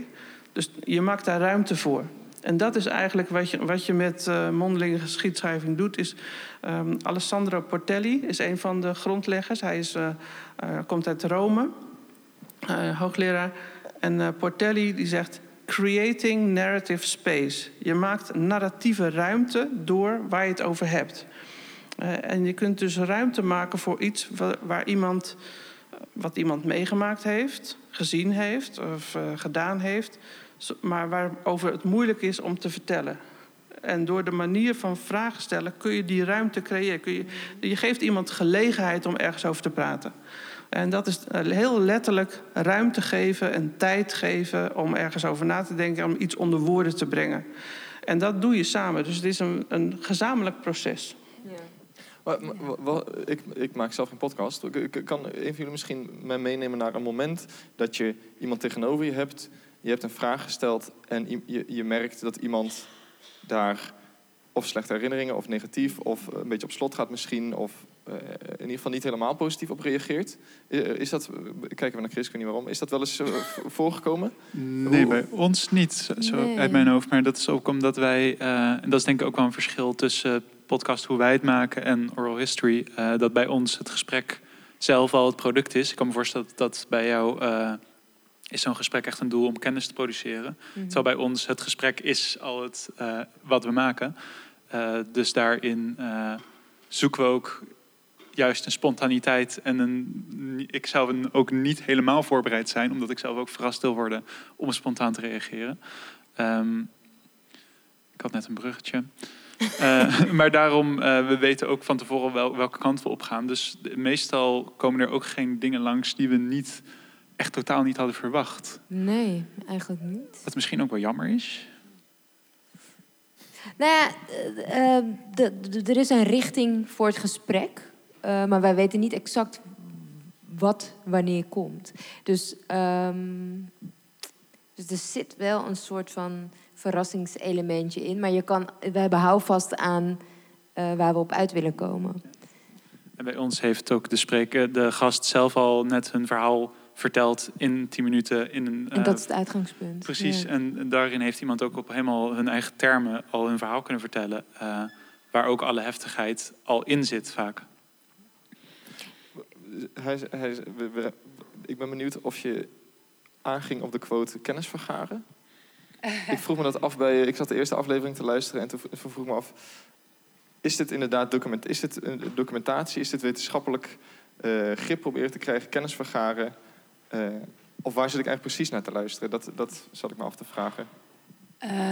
Dus je maakt daar ruimte voor. En dat is eigenlijk wat je, wat je met uh, mondelinge geschiedschrijving doet. Is, um, Alessandro Portelli is een van de grondleggers. Hij is, komt uit Rome, hoogleraar. En Portelli die zegt... Creating narrative space. Je maakt narratieve ruimte door waar je het over hebt. en je kunt dus ruimte maken voor iets waar, iemand wat iemand meegemaakt heeft, gezien heeft of uh, gedaan heeft, maar waarover het moeilijk is om te vertellen. En door de manier van vragen stellen kun je die ruimte creëren. Kun je, je geeft iemand gelegenheid om ergens over te praten. En dat is heel letterlijk ruimte geven en tijd geven om ergens over na te denken, om iets onder woorden te brengen. En dat doe je samen. Dus het is een, een gezamenlijk proces. Ja. Ik, ik, maak zelf geen podcast. Kan een van jullie misschien mij meenemen naar een moment dat je iemand tegenover je hebt, je hebt een vraag gesteld en je, je merkt dat iemand daar of slechte herinneringen of negatief of een beetje op slot gaat misschien of in ieder geval niet helemaal positief op reageert. Eh, is dat, kijken we naar Chris, ik weet niet waarom, is dat wel eens uh, voorgekomen? Nee, bij ons niet, zo, uit mijn hoofd. Maar dat is ook omdat wij, en dat is denk ik ook wel een verschil tussen podcast hoe wij het maken en oral history, uh, dat bij ons het gesprek zelf al het product is. Ik kan me voorstellen dat, dat bij jou uh, is zo'n gesprek echt een doel om kennis te produceren. Mm Terwijl bij ons het gesprek is al het uh, wat we maken. dus daarin zoeken we ook juist een spontaniteit en een. Ik zou ook niet helemaal voorbereid zijn, omdat ik zelf ook verrast wil worden om spontaan te reageren. Um, ik had net een bruggetje. Uh, maar daarom, uh, we weten ook van tevoren wel, welke kant we opgaan. Dus meestal komen er ook geen dingen langs die we niet, echt totaal niet hadden verwacht. Nee, eigenlijk niet. Wat misschien ook wel jammer is. Nou ja, uh, er is een richting voor het gesprek. Maar wij weten niet exact wat wanneer komt. Dus, um, dus er zit wel een soort van verrassingselementje in. Maar je kan, we hebben houvast aan uh, waar we op uit willen komen. En bij ons heeft ook de, spreker, de gast zelf al net hun verhaal verteld in 10 minuten. In een, en dat uh, is het uitgangspunt. Precies, ja. en daarin heeft iemand ook op helemaal hun eigen termen al hun verhaal kunnen vertellen. Uh, waar ook alle heftigheid al in zit vaak. Hij, hij, ik ben benieuwd of je aanging op de quote kennis vergaren ik vroeg me dat af bij. Ik zat de eerste aflevering te luisteren en toen vroeg ik me af. Is dit inderdaad document, is dit een documentatie? Is dit wetenschappelijk uh, grip proberen te krijgen, kennis vergaren? Uh, of waar zit ik eigenlijk precies naar te luisteren? Dat, dat zat ik me af te vragen.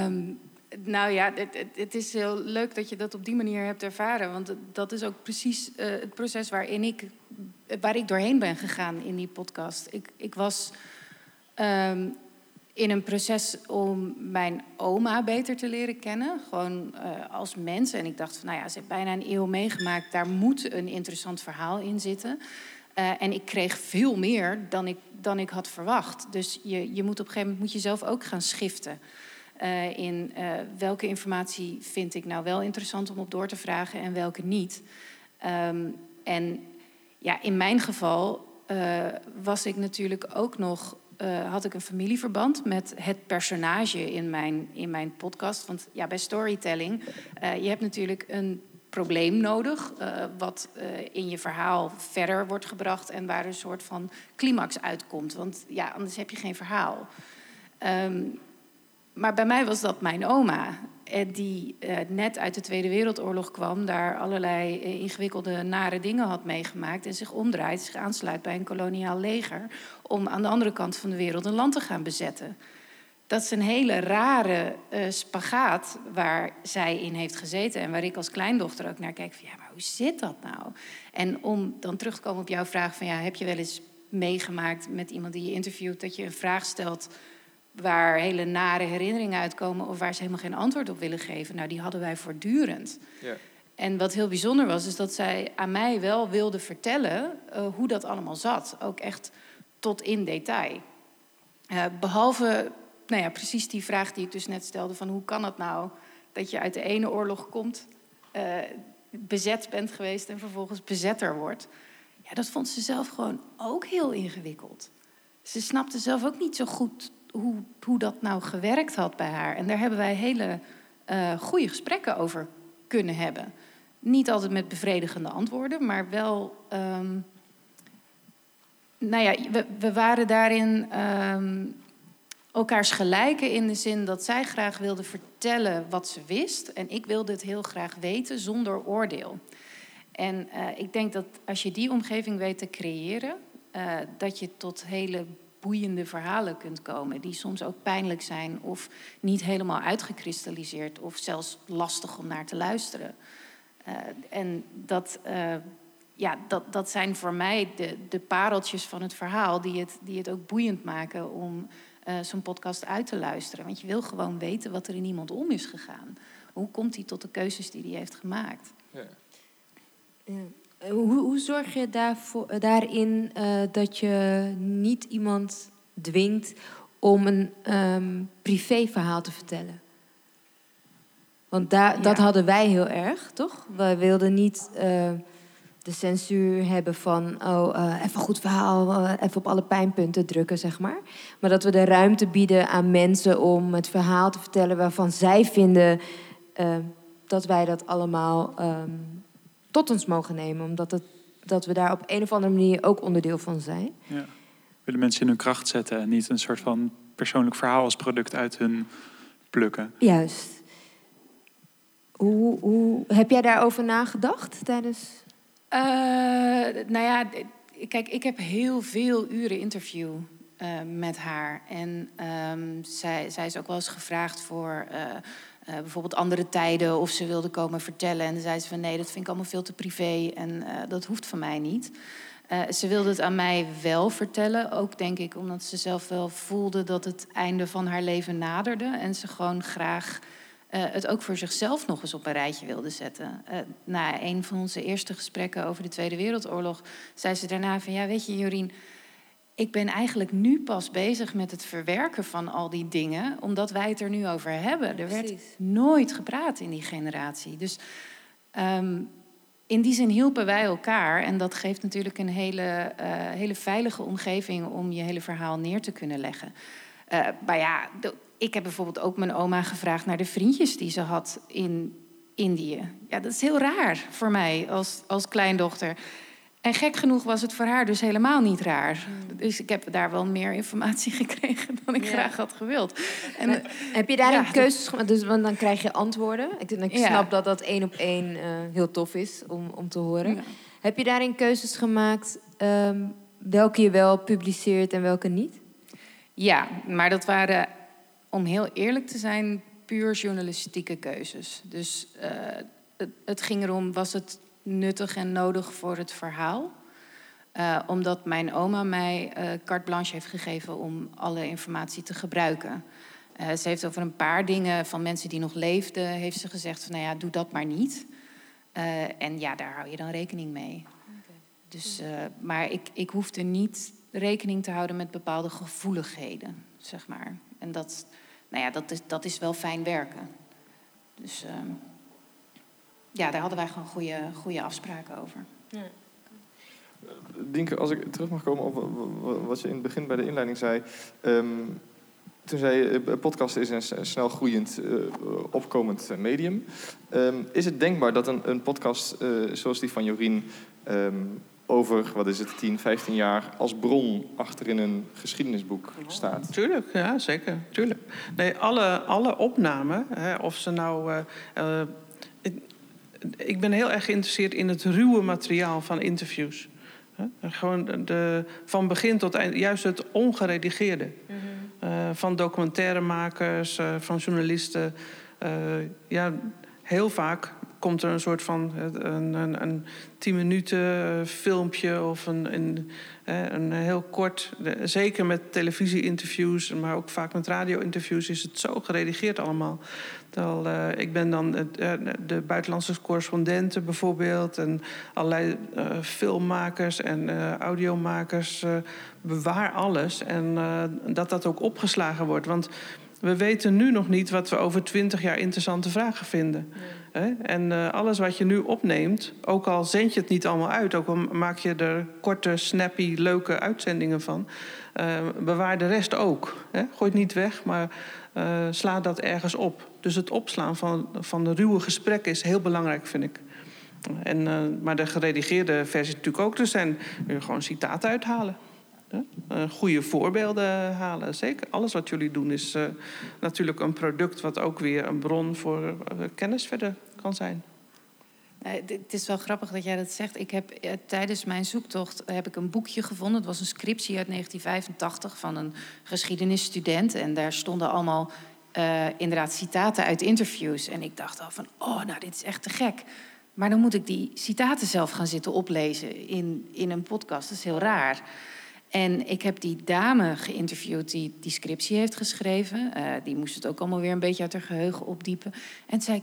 Um, nou ja, het, het, is heel leuk dat je dat op die manier hebt ervaren. Want dat is ook precies uh, het proces waarin ik, waar ik doorheen ben gegaan in die podcast. Ik, ik was um, in een proces om mijn oma beter te leren kennen. Gewoon uh, als mens. En ik dacht van, nou ja, ze heeft bijna een eeuw meegemaakt. Daar moet een interessant verhaal in zitten. Uh, en ik kreeg veel meer dan ik, dan ik had verwacht. Dus je, je moet op een gegeven moment moet je zelf ook gaan schiften. Eh, in eh, welke informatie vind ik nou wel interessant om op door te vragen en welke niet. Ehm, en ja, in mijn geval eh, was ik natuurlijk ook nog, had ik een familieverband met het personage in mijn, in mijn podcast. Want ja, bij storytelling, je hebt natuurlijk een probleem nodig, wat in je verhaal verder wordt gebracht en waar een soort van climax uitkomt. Want ja, anders heb je geen verhaal. Um, maar bij mij was dat mijn oma, die uh, net uit de Tweede Wereldoorlog kwam, daar allerlei uh, ingewikkelde, nare dingen had meegemaakt en zich omdraait, zich aansluit bij een koloniaal leger om aan de andere kant van de wereld een land te gaan bezetten. Dat is een hele rare spagaat waar zij in heeft gezeten en waar ik als kleindochter ook naar kijk van ja, maar hoe zit dat nou? En om dan terug te komen op jouw vraag van ja, heb je wel eens meegemaakt met iemand die je interviewt dat je een vraag stelt waar hele nare herinneringen uitkomen of waar ze helemaal geen antwoord op willen geven. Nou, die hadden wij voortdurend. Ja. En wat heel bijzonder was, is dat zij aan mij wel wilde vertellen uh, hoe dat allemaal zat. Ook echt tot in detail. Uh, behalve, nou ja, precies die vraag die ik dus net stelde: van hoe kan het nou dat je uit de ene oorlog komt, uh, bezet bent geweest en vervolgens bezetter wordt? Ja, dat vond ze zelf gewoon ook heel ingewikkeld. Ze snapte zelf ook niet zo goed hoe, hoe dat nou gewerkt had bij haar. En daar hebben wij hele uh, goede gesprekken over kunnen hebben. Niet altijd met bevredigende antwoorden, maar wel. Um, nou ja, we, we waren daarin um, elkaars gelijken in de zin dat zij graag wilde vertellen wat ze wist. En ik wilde het heel graag weten zonder oordeel. En uh, ik denk dat als je die omgeving weet te creëren, uh, dat je tot hele boeiende verhalen kunt komen, die soms ook pijnlijk zijn of niet helemaal uitgekristalliseerd of zelfs lastig om naar te luisteren. Uh, en dat, uh, ja, dat, dat zijn voor mij de, de pareltjes van het verhaal die het, die het ook boeiend maken om uh, zo'n podcast uit te luisteren. Want je wil gewoon weten wat er in iemand om is gegaan. Hoe komt hij tot de keuzes die hij heeft gemaakt? Ja. ja. Eh, hoe, hoe zorg je daarvoor, eh, daarin uh, dat je niet iemand dwingt om een um, privéverhaal te vertellen? Want daar, ja. dat hadden wij heel erg, toch? We wilden niet uh, de censuur hebben van... oh, uh, even een goed verhaal, even op alle pijnpunten drukken, zeg maar. Maar dat we de ruimte bieden aan mensen om het verhaal te vertellen... waarvan zij vinden dat wij dat allemaal... Um, tot ons mogen nemen. Omdat het, dat we daar op een of andere manier ook onderdeel van zijn. Ja. Willen mensen in hun kracht zetten en niet een soort van persoonlijk verhaal als product uit hun plukken. Juist. Hoe, hoe heb jij daarover nagedacht tijdens? Uh, nou ja, kijk, ik heb heel veel uren interview uh, met haar. En um, zij, zij is ook wel eens gevraagd voor uh, uh, bijvoorbeeld andere tijden of ze wilde komen vertellen. En dan zei ze van nee, dat vind ik allemaal veel te privé en uh, dat hoeft van mij niet. Uh, ze wilde het aan mij wel vertellen, ook denk ik omdat ze zelf wel voelde dat het einde van haar leven naderde. En ze gewoon graag het ook voor zichzelf nog eens op een rijtje wilde zetten. na een van onze eerste gesprekken over de Tweede Wereldoorlog zei ze daarna van ja, weet je Jorien ik ben eigenlijk nu pas bezig met het verwerken van al die dingen, omdat wij het er nu over hebben. Er werd nooit gepraat in die generatie. Dus um, in die zin hielpen wij elkaar. En dat geeft natuurlijk een hele, uh, hele veilige omgeving om je hele verhaal neer te kunnen leggen. Uh, maar ja, ik heb bijvoorbeeld ook mijn oma gevraagd naar de vriendjes die ze had in Indië. Ja, dat is heel raar voor mij als, als kleindochter. En gek genoeg was het voor haar dus helemaal niet raar. Dus ik heb daar wel meer informatie gekregen dan ik graag had gewild. En, heb je daarin ja, keuzes gemaakt? Dus, want dan krijg je antwoorden. Ik, ik snap dat dat één op één uh, heel tof is om, om te horen. Heb je daarin keuzes gemaakt um, welke je wel publiceert en welke niet? Ja, maar dat waren, om heel eerlijk te zijn, puur journalistieke keuzes. Dus uh, het, het ging erom, was het nuttig en nodig voor het verhaal. Uh, omdat mijn oma mij uh, carte blanche heeft gegeven om alle informatie te gebruiken. Uh, ze heeft over een paar dingen van mensen die nog leefden, heeft ze gezegd van nou ja, doe dat maar niet. en ja, daar hou je dan rekening mee. Okay. Dus, maar ik, ik hoefde niet rekening te houden met bepaalde gevoeligheden, zeg maar. En dat, nou ja, dat is, dat is wel fijn werken. Dus ehm, ja, daar hadden wij gewoon goede, goede afspraken over. Dienke, als ik terug mag komen op wa- wa- wat je in het begin bij de inleiding zei. Ehm, toen zei je, eh, podcast is een snel groeiend, eh, opkomend eh, medium. Ehm, is het denkbaar dat een, een podcast eh, zoals die van Jorien... ehm, over, wat is het, 10, 15 jaar... als bron achterin een geschiedenisboek staat? Tuurlijk, ja, zeker. Tuurlijk. Nee, alle, alle opnamen, hè, of ze nou. Ik ben heel erg geïnteresseerd in het ruwe materiaal van interviews. Gewoon de- van begin tot eind, juist het ongeredigeerde. Eh, van documentairemakers, eh, van journalisten. Eh, ja, heel vaak komt er een soort van een, een, een tien minuten eh, filmpje of een, een, een heel kort, zeker met televisie-interviews, maar ook vaak met radio-interviews, is het zo geredigeerd allemaal. Terwijl, eh, ik ben dan eh, de buitenlandse correspondenten bijvoorbeeld en allerlei filmmakers en audiomakers. bewaar alles en dat dat ook opgeslagen wordt. Want we weten nu nog niet wat we over twintig jaar interessante vragen vinden. En eh, alles wat je nu opneemt, ook al zend je het niet allemaal uit, ook al maak je er korte, snappy, leuke uitzendingen van, eh, bewaar de rest ook. Hè? Gooi het niet weg, maar eh, sla dat ergens op. Dus het opslaan van, van de ruwe gesprekken is heel belangrijk, vind ik. En, maar de geredigeerde versie natuurlijk ook. Er zijn gewoon citaten uithalen. Eh, goede voorbeelden halen. Zeker. Alles wat jullie doen is eh, natuurlijk een product... wat ook weer een bron voor eh, kennis verder kan zijn. Het is wel grappig dat jij dat zegt. Ik heb tijdens mijn zoektocht heb ik een boekje gevonden. Het was een scriptie uit 1985 van een geschiedenisstudent. En daar stonden allemaal inderdaad citaten uit interviews. En ik dacht al van, oh, nou, dit is echt te gek. Maar dan moet ik die citaten zelf gaan zitten oplezen in, in een podcast. Dat is heel raar. En ik heb die dame geïnterviewd die die scriptie heeft geschreven. Eh, die moest het ook allemaal weer een beetje uit haar geheugen opdiepen. En zei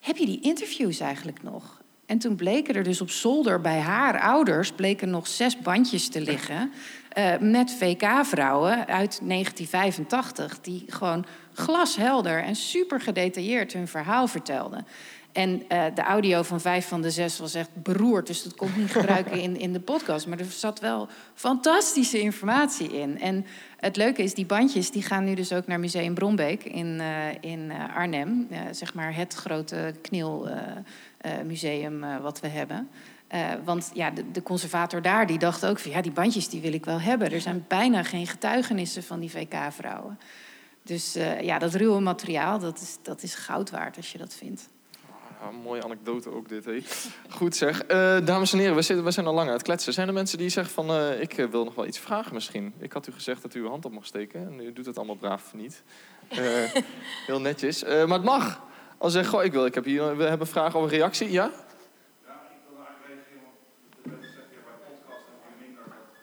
heb je die interviews eigenlijk nog? En toen bleken er dus op zolder bij haar ouders... bleken nog zes bandjes te liggen... eh, met VK-vrouwen uit 1985... die gewoon glashelder en super gedetailleerd hun verhaal vertelden. En eh, de audio van vijf van de zes was echt beroerd. Dus dat kon ik niet gebruiken in, in de podcast. Maar er zat wel fantastische informatie in. En het leuke is, die bandjes die gaan nu dus ook naar Museum Brombeek in, eh, in eh, Arnhem. Zeg maar het grote knielmuseum eh, wat we hebben. Want ja, de, conservator daar die dacht ook van... ja, die bandjes die wil ik wel hebben. Er zijn bijna geen getuigenissen van die VK-vrouwen. Dus ja, dat ruwe materiaal, dat is, dat is goud waard als je dat vindt. Ja, een mooie anekdote ook dit, hé. Goed zeg. Eh, dames en heren, we, zitten, we zijn al lang aan het kletsen. Zijn er mensen die zeggen van, eh, ik eh, wil nog wel iets vragen misschien? Ik had u gezegd dat u uw hand op mag steken en u doet het allemaal braaf niet. Eh, heel netjes. Eh, maar het mag. Als je zegt, goh, ik, wil, ik heb hier, we hebben vragen over reactie, ja?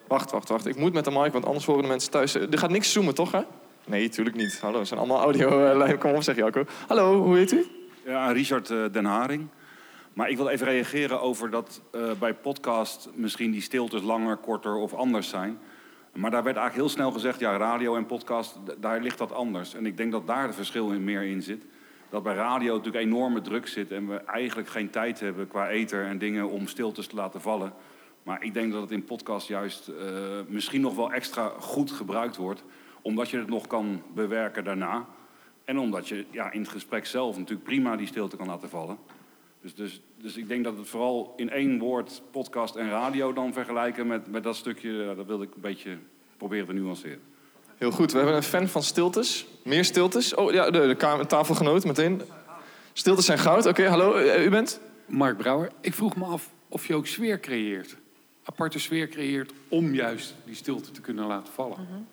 Wacht, wacht, wacht. Ik moet met de mic, want anders horen de mensen thuis. Er gaat niks zoomen, toch, hè? Nee, tuurlijk niet. Hallo, we zijn allemaal audio. Kom op, zeg Jacco. Hallo, hoe heet u? Ja, Richard eh, Den Haring. Maar ik wil even reageren over dat eh, bij podcast misschien die stiltes langer, korter of anders zijn. Maar daar werd eigenlijk heel snel gezegd, ja, radio en podcast, daar ligt dat anders. En ik denk dat daar het verschil in meer in zit. Dat bij radio natuurlijk enorme druk zit en we eigenlijk geen tijd hebben qua ether en dingen om stiltes te laten vallen. Maar ik denk dat het in podcast juist eh, misschien nog wel extra goed gebruikt wordt. Omdat je het nog kan bewerken daarna. En omdat je ja, in het gesprek zelf natuurlijk prima die stilte kan laten vallen. Dus, dus, dus ik denk dat het vooral in één woord podcast en radio dan vergelijken met, met dat stukje. Dat wilde ik een beetje proberen te nuanceren. Heel goed, we hebben een fan van stiltes. Meer stiltes. Oh ja, de, de kamer- tafelgenoot meteen. Stiltes zijn goud. Oké, hallo, eh, u bent? Mark Brouwer, ik vroeg me af of je ook sfeer creëert. Aparte sfeer creëert om juist die stilte te kunnen laten vallen. Ja.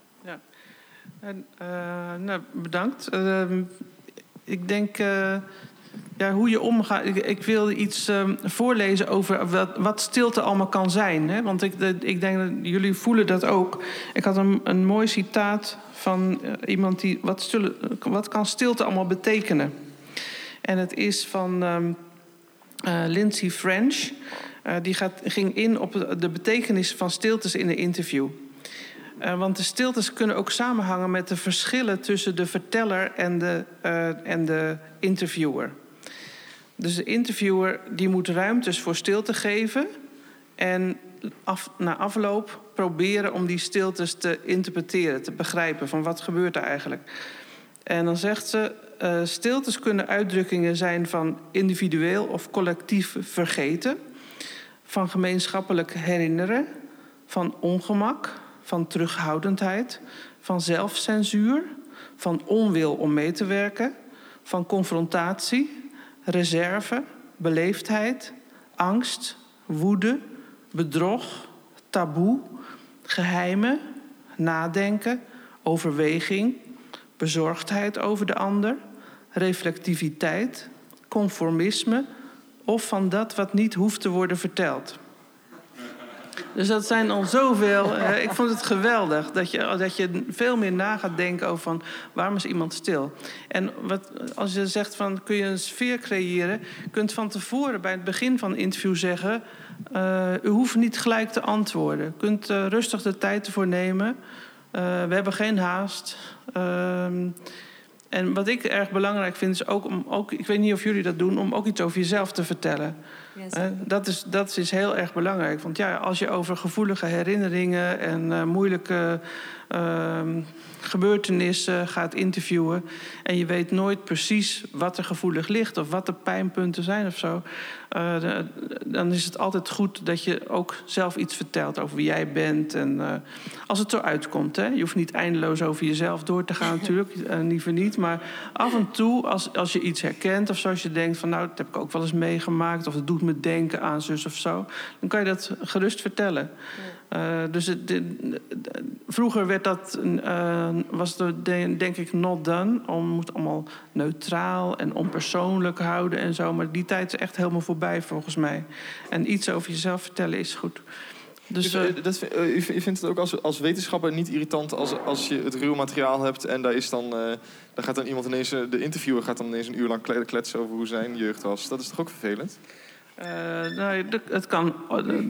En, eh, nou, bedankt. Ehm, ik denk eh, ja, hoe je omgaat. Ik, ik wil iets ehm, voorlezen over wat, stilte allemaal kan zijn. Hè? Want ik, ik denk dat jullie voelen dat ook. Ik had een, een mooi citaat van eh, iemand die. Wat, stille, wat kan stilte allemaal betekenen? En het is van eh, Lindsay French. Die gaat, ging in op de betekenis van stiltes in een interview. Eh, want de stiltes kunnen ook samenhangen met de verschillen tussen de verteller en de, uh, en de interviewer. Dus de interviewer die moet ruimtes voor stilte geven en na afloop proberen om die stiltes te interpreteren, te begrijpen van wat gebeurt er eigenlijk. En dan zegt ze, uh, stiltes kunnen uitdrukkingen zijn van individueel of collectief vergeten, van gemeenschappelijk herinneren, van ongemak, van terughoudendheid, van zelfcensuur, van onwil om mee te werken, van confrontatie, reserve, beleefdheid, angst, woede, bedrog, taboe, geheimen, nadenken, overweging, bezorgdheid over de ander, reflectiviteit, conformisme of van dat wat niet hoeft te worden verteld. Dus dat zijn al zoveel. Uh, ik vond het geweldig dat je, dat je veel meer na gaat denken over van waarom is iemand stil. En wat, als je zegt van kun je een sfeer creëren, kunt van tevoren bij het begin van een interview zeggen: uh, u hoeft niet gelijk te antwoorden. U kunt uh, rustig de tijd ervoor nemen. we hebben geen haast. Ehm, en wat ik erg belangrijk vind is ook om, ook, ik weet niet of jullie dat doen, om ook iets over jezelf te vertellen. Dat, is, dat is heel erg belangrijk. Want ja, als je over gevoelige herinneringen en uh, moeilijke uh, gebeurtenissen gaat interviewen. en je weet nooit precies wat er gevoelig ligt of wat de pijnpunten zijn of zo. Uh, dan is het altijd goed dat je ook zelf iets vertelt over wie jij bent. En uh, als het zo uitkomt, hè. Je hoeft niet eindeloos over jezelf door te gaan, natuurlijk. Uh, liever niet. Maar af en toe, als, als je iets herkent of zoals je denkt van nou, dat heb ik ook wel eens meegemaakt. of het doet me denken aan zus of zo. dan kan je dat gerust vertellen. Ja. Dus het, de, de, de, vroeger werd dat, was het denk ik not done. Om moet allemaal neutraal en onpersoonlijk houden en zo. Maar die tijd is echt helemaal voorbij volgens mij. En iets over jezelf vertellen is goed. Dus, uh, dat, uh, u, vindt het ook als, als wetenschapper niet irritant als, als je het ruw materiaal hebt en daar, is dan, daar gaat dan iemand ineens, de interviewer gaat dan ineens een uur lang kletsen over hoe zijn jeugd was. Dat is toch ook vervelend? Uh, nou, het kan,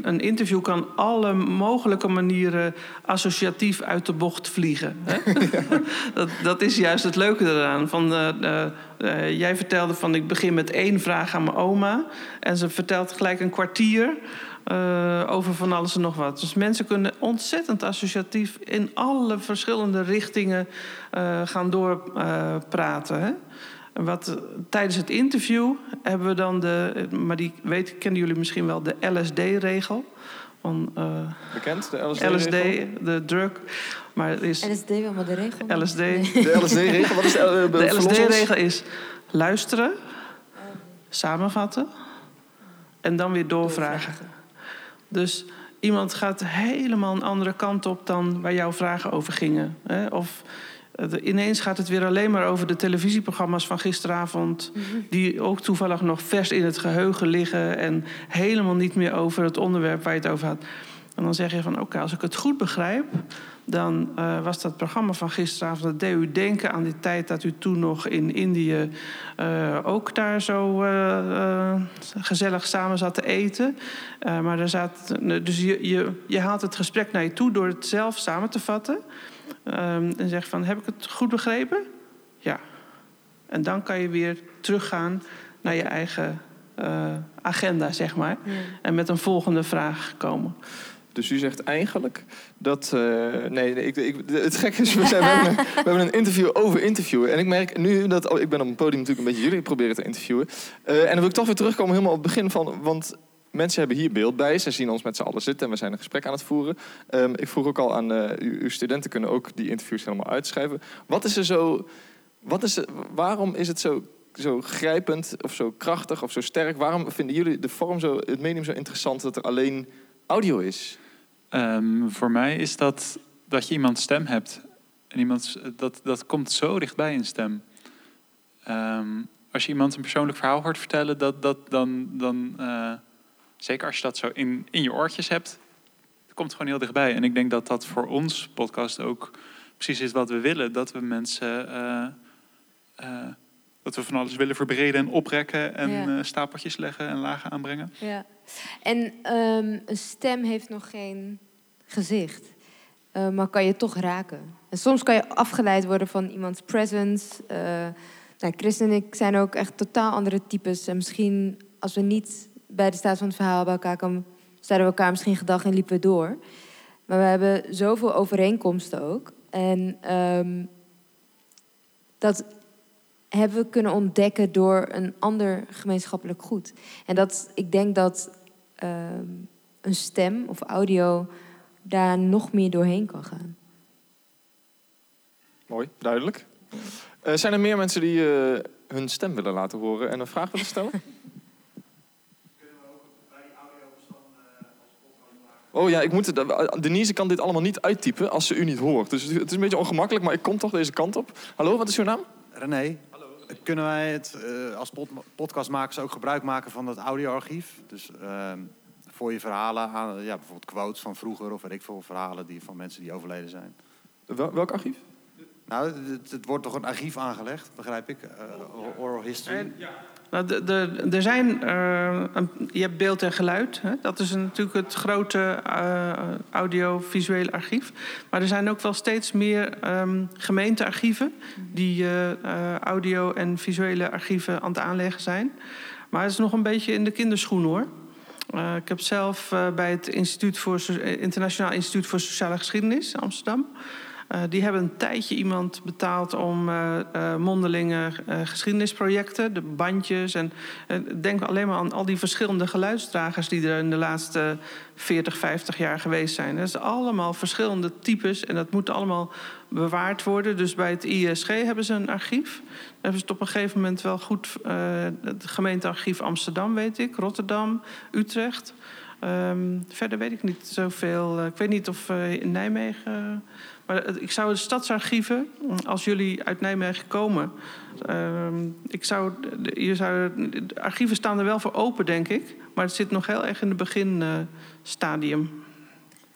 een interview kan alle mogelijke manieren associatief uit de bocht vliegen. Hè? Ja. dat, dat, is juist het leuke eraan. Van, uh, uh, jij vertelde van ik begin met één vraag aan mijn oma. En ze vertelt gelijk een kwartier over van alles en nog wat. Dus mensen kunnen ontzettend associatief in alle verschillende richtingen gaan doorpraten. Wat, tijdens het interview hebben we dan de, maar die weet, kennen jullie misschien wel, de LSD-regel. Van, uh, Bekend, de LSD? LSD, de drug. Maar het is LSD, wel maar de regel? LSD. Nee. De LSD-regel, wat is de, uh, de LSD-regel is luisteren, samenvatten en dan weer doorvragen. Dus iemand gaat helemaal een andere kant op dan waar jouw vragen over gingen. Hè? Of ineens gaat het weer alleen maar over de televisieprogramma's van gisteravond. Mm -hmm. Die ook toevallig nog vers in het geheugen liggen. En helemaal niet meer over het onderwerp waar je het over had. En dan zeg je van oké, okay, als ik het goed begrijp. Dan uh, was dat programma van gisteravond. Dat deed u denken aan die tijd dat u toen nog in Indië uh, ook daar zo uh, gezellig samen zat te eten. maar er zat, dus je, je, je haalt het gesprek naar je toe door het zelf samen te vatten. Um, en zegt van, heb ik het goed begrepen? Ja. En dan kan je weer teruggaan naar je eigen uh, agenda, zeg maar. Ja. En met een volgende vraag komen. Dus u zegt eigenlijk dat. Uh, nee, nee ik, ik, het gekke is, we, zijn, we, hebben een, we hebben een interview over interviewen. En ik merk nu dat. Oh, ik ben op een podium natuurlijk een beetje jullie proberen te interviewen. Uh, en dan wil ik toch weer terugkomen helemaal op het begin van. Want mensen hebben hier beeld bij. Ze zien ons met z'n allen zitten en we zijn een gesprek aan het voeren. Um, ik vroeg ook al aan uh, uw studenten kunnen ook die interviews helemaal uitschrijven. Wat is er zo... Wat is er, waarom is het zo, zo grijpend of zo krachtig of zo sterk? Waarom vinden jullie de vorm zo, het medium zo interessant dat er alleen audio is? Um, voor mij is dat dat je iemands stem hebt. En iemand, dat, dat komt zo dichtbij in stem. Um, als je iemand een persoonlijk verhaal hoort vertellen, dat, dat, dan, dan uh, Zeker als je dat zo in, in je oortjes hebt. Het komt gewoon heel dichtbij. En ik denk dat dat voor ons podcast ook precies is wat we willen. Dat we mensen... Uh, uh, dat we van alles willen verbreden en oprekken en ja. uh, stapeltjes leggen en lagen aanbrengen. Ja. En um, een stem heeft nog geen gezicht. eh, maar kan je toch raken. En soms kan je afgeleid worden van iemands presence. Eh, nou, Chris en ik zijn ook echt totaal andere types. En misschien als we niet bij de staat van het verhaal bij elkaar kwamen, zeiden we elkaar misschien gedag en liepen we door. Maar we hebben zoveel overeenkomsten ook. En ehm, dat hebben we kunnen ontdekken door een ander gemeenschappelijk goed. En dat, ik denk dat ehm, een stem of audio daar nog meer doorheen kan gaan. Mooi, duidelijk. Eh, zijn er meer mensen die eh, hun stem willen laten horen en een vraag willen stellen? Oh ja, ik moet het, Denise kan dit allemaal niet uittypen als ze u niet hoort. Dus het is een beetje ongemakkelijk, maar ik kom toch deze kant op. Hallo, wat is uw naam? René. Kunnen wij het eh, als pod podcastmakers ook gebruik maken van dat audioarchief? Dus ehm, voor je verhalen, aan, ja, bijvoorbeeld quotes van vroeger of weet ik veel verhalen die, van mensen die overleden zijn. Wel, welk archief? Nou, het, het, wordt toch een archief aangelegd, begrijp ik? Uh, oral history. ja. Nou, er zijn, uh, je hebt beeld en geluid. Hè? Dat is natuurlijk het grote uh, audiovisuele archief. Maar er zijn ook wel steeds meer um, gemeentearchieven... die uh, audio- en visuele archieven aan het aanleggen zijn. Maar het is nog een beetje in de kinderschoen, hoor. ik heb zelf bij het Instituut voor, Internationaal Instituut voor Sociale Geschiedenis Amsterdam... Uh, die hebben een tijdje iemand betaald om uh, mondelinge geschiedenisprojecten, de bandjes. En denk alleen maar aan al die verschillende geluidsdragers die er in de laatste 40, 50 jaar geweest zijn. Dat is allemaal verschillende types en dat moet allemaal bewaard worden. Dus bij het ISG hebben ze een archief. Daar hebben ze het op een gegeven moment wel goed. het gemeentearchief Amsterdam, weet ik, Rotterdam, Utrecht. Um, verder weet ik niet zoveel. ik weet niet of in Nijmegen maar ik zou de stadsarchieven, als jullie uit Nijmegen komen, ehm, ik zou, je zou, de archieven staan er wel voor open, denk ik. Maar het zit nog heel erg in het beginstadium.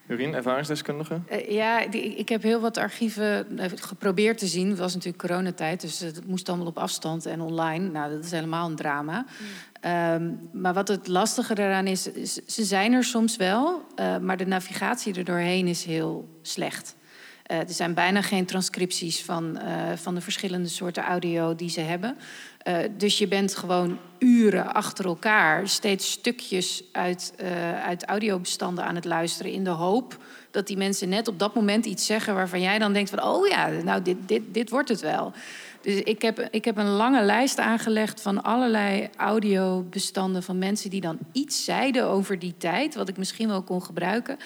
Jurien, ervaringsdeskundige? Uh, ja, die, ik heb heel wat archieven eh, geprobeerd te zien. Het was natuurlijk coronatijd, dus het moest allemaal op afstand en online. Nou, dat is helemaal een drama. Mm. Um, maar wat het lastige daaraan is, is, ze zijn er soms wel, uh, maar de navigatie er doorheen is heel slecht. Uh, er zijn bijna geen transcripties van, uh, van de verschillende soorten audio die ze hebben. Uh, dus je bent gewoon uren achter elkaar steeds stukjes uit, uit audiobestanden aan het luisteren. In de hoop dat die mensen net op dat moment iets zeggen waarvan jij dan denkt van oh ja, nou dit, dit, dit wordt het wel. Dus ik heb, ik heb een lange lijst aangelegd van allerlei audiobestanden van mensen die dan iets zeiden over die tijd, wat ik misschien wel kon gebruiken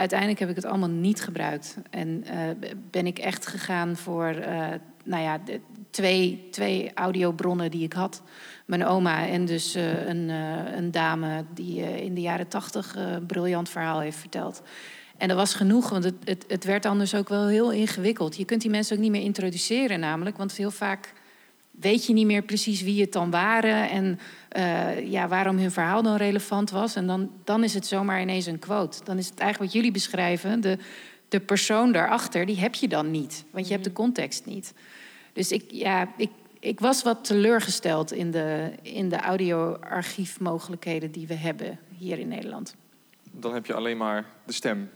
uiteindelijk heb ik het allemaal niet gebruikt. En uh, ben ik echt gegaan voor uh, nou ja, de, twee, twee audiobronnen die ik had. Mijn oma en dus uh, een, een, dame die in de jaren tachtig een briljant verhaal heeft verteld. En dat was genoeg, want het, het, het werd anders ook wel heel ingewikkeld. Je kunt die mensen ook niet meer introduceren namelijk, want heel vaak weet je niet meer precies wie het dan waren en uh, ja, waarom hun verhaal dan relevant was. En dan, dan is het zomaar ineens een quote. Dan is het eigenlijk wat jullie beschrijven, de, de persoon daarachter, die heb je dan niet. Want je hebt de context niet. Dus ik, ja, ik, ik was wat teleurgesteld in de, in de audioarchiefmogelijkheden die we hebben hier in Nederland. Dan heb je alleen maar de stem.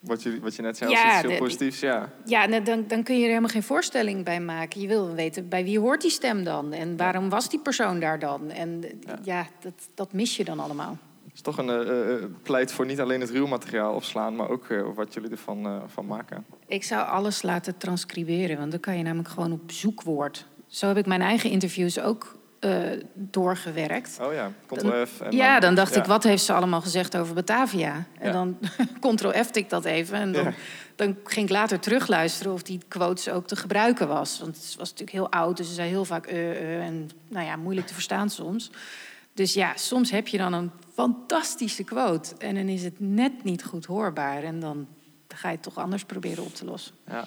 Wat je, wat je net zei, ja, als iets heel positiefs, ja. Ja, dan, dan kun je er helemaal geen voorstelling bij maken. Je wil weten, bij wie hoort die stem dan? En waarom was die persoon daar dan? En ja, ja dat, dat mis je dan allemaal. Het is toch een uh, pleit voor niet alleen het ruwmateriaal opslaan... maar ook uh, wat jullie ervan uh, van maken. Ik zou alles laten transcriberen, want dan kan je namelijk gewoon op zoekwoord. Zo heb ik mijn eigen interviews ook uh, doorgewerkt. Oh ja, Ctrl-F. Ja, dan dacht ik, wat heeft ze allemaal gezegd over Batavia? En dan Ctrl-F ik dat even. En dan, dan, ging ik later terugluisteren of die quotes ook te gebruiken was. Want het was natuurlijk heel oud, dus ze zei heel vaak uh, uh, en nou ja, moeilijk te verstaan soms. Dus ja, soms heb je dan een fantastische quote en dan is het net niet goed hoorbaar. En dan ga je het toch anders proberen op te lossen. Ja.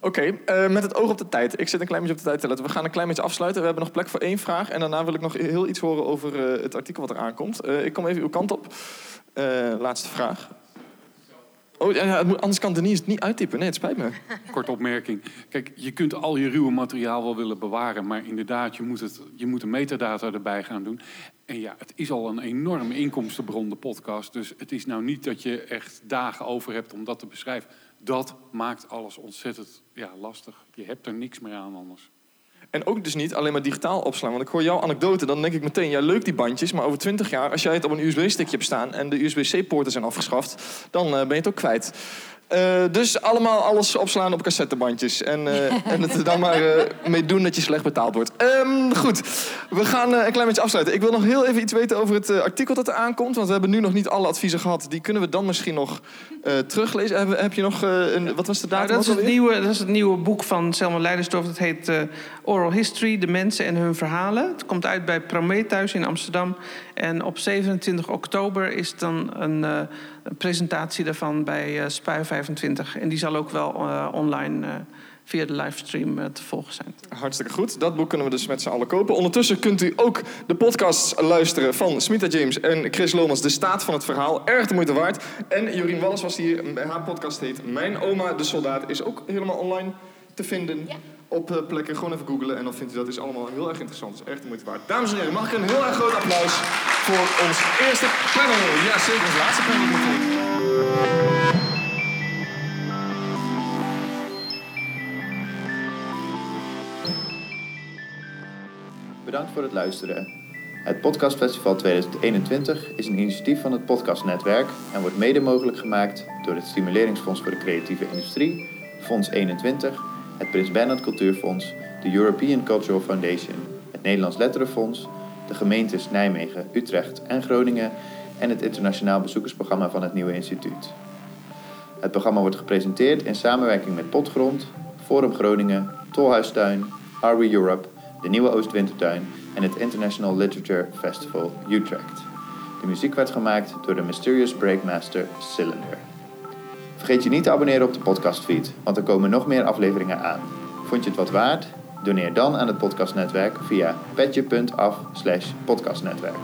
Oké, uh, met het oog op de tijd. Ik zit een klein beetje op de tijd te letten. We gaan een klein beetje afsluiten. We hebben nog plek voor één vraag. En daarna wil ik nog heel iets horen over uh, het artikel wat er aankomt. Uh, ik kom even uw kant op. laatste vraag. Oh, ja, anders kan Denise het niet uittypen. Nee, het spijt me. Korte opmerking. Kijk, je kunt al je ruwe materiaal wel willen bewaren... maar inderdaad, je moet, het, je moet de metadata erbij gaan doen. En ja, het is al een enorme inkomstenbron, de podcast. Dus het is nou niet dat je echt dagen over hebt om dat te beschrijven. Dat maakt alles ontzettend ja, lastig. Je hebt er niks meer aan anders. En ook dus niet alleen maar digitaal opslaan. Want ik hoor jouw anekdote, dan denk ik meteen... ja, leuk die bandjes, maar over 20 jaar... als jij het op een USB-stickje hebt staan... en de USB-C-poorten zijn afgeschaft... dan eh, ben je het ook kwijt. Eh, dus allemaal alles opslaan op cassettebandjes. En, eh, en het er dan maar eh, mee doen dat je slecht betaald wordt. Ehm, goed, we gaan een klein beetje afsluiten. Ik wil nog heel even iets weten over het artikel dat er aankomt. Want we hebben nu nog niet alle adviezen gehad. Die kunnen we dan misschien nog teruglezen. Heb, heb, je nog een... Wat was de datum? Nou, dat, is het nieuwe, dat is het nieuwe boek van Selma Leidersdorf. Dat heet Oral History, de mensen en hun verhalen. Het komt uit bij Prometheus in Amsterdam. En op 27 oktober is dan een, uh, een presentatie daarvan bij uh, Spui 25. En die zal ook wel uh, online via de livestream te volgen zijn. Hartstikke goed. Dat boek kunnen we dus met z'n allen kopen. Ondertussen kunt u ook de podcasts luisteren van Smita James en Chris Lomans. De staat van het verhaal. Erg de moeite waard. En Jorien Wallis was hier. Haar podcast heet Mijn oma de soldaat. Is ook helemaal online te vinden. Ja op uh, plekken. Gewoon even googlen en dan vindt u dat is allemaal heel erg interessant. is echt de moeite waard. Dames en heren, mag ik een heel erg groot applaus voor ons eerste panel. Ja, zeker ons laatste panel. Bedankt voor het luisteren. Het Podcastfestival 2021 is een initiatief van het Podcastnetwerk en wordt mede mogelijk gemaakt door het Stimuleringsfonds voor de Creatieve Industrie, Fonds 21 het Prins Bernhard Cultuurfonds, de European Cultural Foundation, het Nederlands Letterenfonds, de gemeentes Nijmegen, Utrecht en Groningen en het internationaal bezoekersprogramma van het Nieuwe Instituut. Het programma wordt gepresenteerd in samenwerking met Potgrond, Forum Groningen, Tolhuistuin, Are We Europe, de Nieuwe Oostwintertuin en het International Literature Festival Utrecht. De muziek werd gemaakt door de Mysterious Breakmaster Cylinder. Vergeet je niet te abonneren op de podcastfeed, want er komen nog meer afleveringen aan. Vond je het wat waard? Doneer dan aan het podcastnetwerk via petje.af podcastnetwerk.